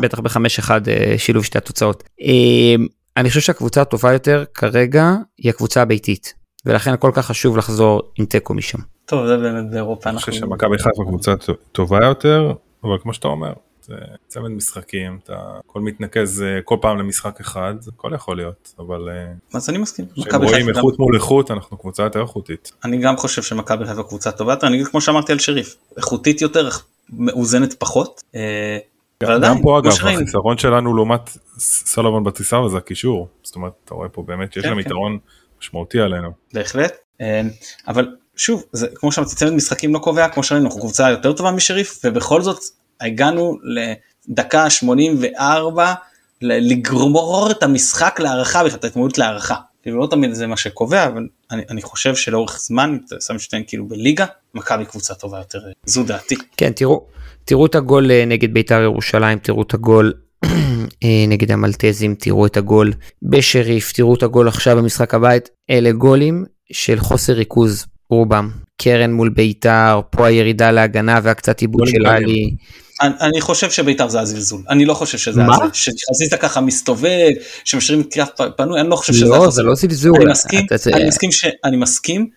בטח בחמש אחד אה, שילוב שתי התוצאות. אה, אני חושב שהקבוצה הטובה יותר כרגע היא הקבוצה הביתית. ולכן כל כך חשוב לחזור עם תיקו משם. טוב זה באמת באירופה אני חושב אנחנו שמכבי חיפה קבוצה טובה יותר, אבל כמו שאתה אומר, צמד משחקים, אתה הכל מתנקז אה, כל פעם למשחק אחד, הכל יכול להיות, אבל אה, אז אני מסכים. כשרואים גם- איכות מול איכות, אנחנו קבוצה יותר איכותית. אני גם חושב שמכבי חיפה קבוצה טובה יותר אני כמו שאמרתי על שריף איכותית יותר מאוזנת פחות. אה, גם פה אגב. החיסרון שלנו לעומת סלובון בטיסאווה זה הקישור, זאת אומרת, אתה רואה פה באמת, יש כן, להם כן. יתרון משמעותי עלינו. בהחלט אה, אבל שוב זה כמו שאמרתי צמד משחקים לא קובע כמו שראינו אנחנו קבוצה יותר טובה משריף ובכל זאת הגענו לדקה 84 ל- לגמור את המשחק להערכה בכלל את ההתמודדות להערכה. כאילו לא תמיד זה מה שקובע אבל אני, אני חושב שלאורך זמן אתה שם שתיהן כאילו בליגה מכבי קבוצה טובה יותר זו דעתי. כן תראו תראו את הגול אה, נגד בית"ר ירושלים תראו את הגול אה, נגד המלטזים תראו את הגול בשריף תראו את הגול עכשיו במשחק הבית אלה גולים של חוסר ריכוז רובם קרן מול בית"ר פה הירידה להגנה והקצת עיבוד של. עלי אני, חושב שבית"ר זה הזלזול אני לא חושב שזה מה? שחזיזה ככה מסתובב שמשאירים את קריאף פ- פנוי אני לא חושב שזה לא זה לא זלזול אני מסכים, אתה- אני מסכים שאני מסכים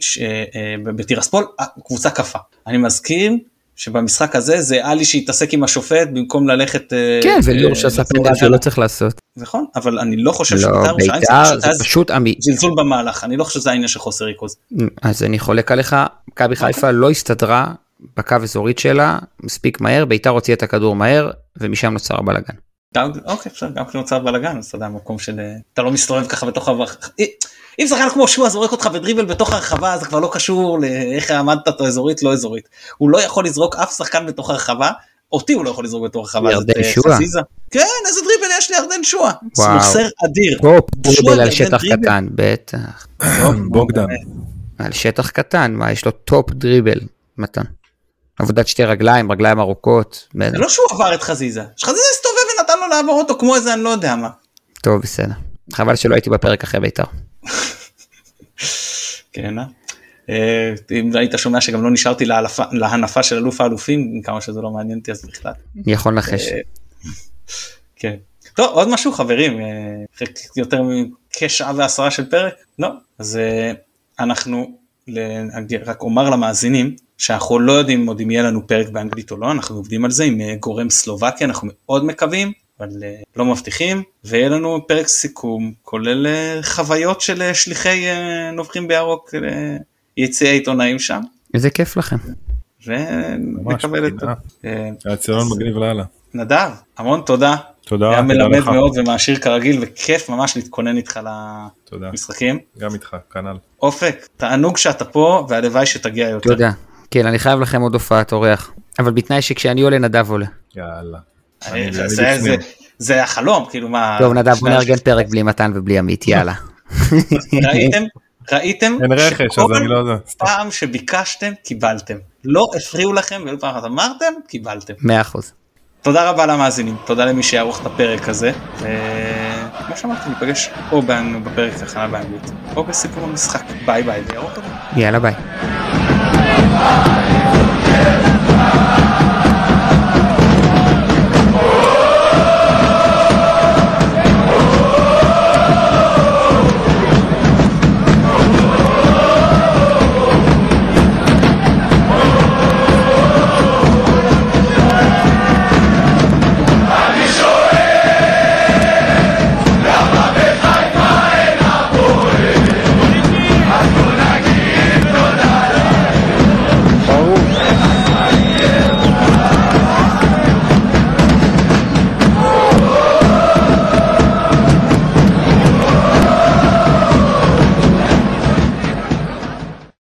שבטירספול הקבוצה קפה. אני מסכים שבמשחק הזה זה עלי שהתעסק עם השופט במקום ללכת. אה, כן וליאור אה, שעשה לחזור פנדל שהוא להגנה. לא צריך לעשות נכון, אבל אני לא חושב לא שבית"ר ירושלים בית"ר פשוט זה פשוט זלזול במהלך, אני לא חושב שזה העניין של חוסר ריכוז. אז אני חולק עליך, מכבי חיפה לא הסתדרה בקו אזורית שלה מספיק מהר, ביתר הוציאה את הכדור מהר ומשם נוצר הבלאגן. גם- אוקיי, בסדר, גם כשנוצר בלאגן, אז אתה יודע, מקום של... אה, אתה לא מסתובב ככה בתוך הרחבה. אם שחקן כמו שועה זורק אותך בדריבל בתוך הרחבה, זה כבר לא קשור לאיך עמדת אותו אזורית, לא אזורית. הוא לא יכול לזרוק אף שחקן בתוך הרחבה, אותי הוא לא יכול לזרוק בתוך הרחבה. ירדן אה, שועה. חזיזה. כן, איזה דריבל יש לירדן שועה. וואו. מוסר אדיר. דריבל על שטח. קטן, בטח. בוגדן. על שטח קטן, מה יש לו top דריבל, מתן. עבודת שתי רגליים, רגליים ארוכות. זה לא שהוא עבר את חזיזה, שחזיזה הסתובב ונתן לו לעבור אותו כמו איזה אני לא יודע מה. טוב בסדר. חבל שלא הייתי בפרק אחרי ביתר. כן, אה? אה, אם היית שומע שגם לא נשארתי להנפה של אלוף האלופים, כמה שזה לא מעניין אותי אז בכלל. יכול לנחש. אה, כן. טוב, עוד משהו חברים, אה, יותר מכשעה ועשרה של פרק? לא. אז אנחנו, רק אומר למאזינים, שאנחנו לא יודעים עוד אם יהיה לנו פרק באנגלית או לא, אנחנו עובדים על זה עם אה, גורם סלובקי, אנחנו מאוד מקווים, אבל אה, לא מבטיחים, ויהיה לנו פרק סיכום, כולל אה, חוויות של שליחי נובחים בירוק, יציעי עיתונאים שם, איזה כיף לכם. ונקבל את... האצילון אז- מגניב לאללה. נדב, המון תודה. תודה, היה מלמד. מאוד ומעשיר כרגיל וכיף ממש להתכונן איתך תודה. למשחקים. גם איתך, כנ"ל. אופק, תענוג שאתה פה והלוואי שתגיע יותר. תודה. כן, אני חייב לכם עוד הופעת אורח. אבל בתנאי שכשאני עולה נדב עולה. יאללה. אה, זה- אני זה- בפנים. זה- זה החלום, כאילו מה... טוב נדב בוא נארגן פרק בלי מתן ובלי עמית יאללה. ראיתם? ראיתם? אין רכש, אז אני לא יודע. פעם שביקשתם, קיבלתם. לא הפריעו לכם ולא פעם אחת אמרתם, קיבלתם. מאה אחוז. תודה רבה למאזינים, תודה למי שיערוך את הפרק הזה. וכמו שאמרתי, ניפגש או בפרק הכנה באנגלית, או בסיפור המשחק. ביי ביי וירוק. יאללה ביי. Bye.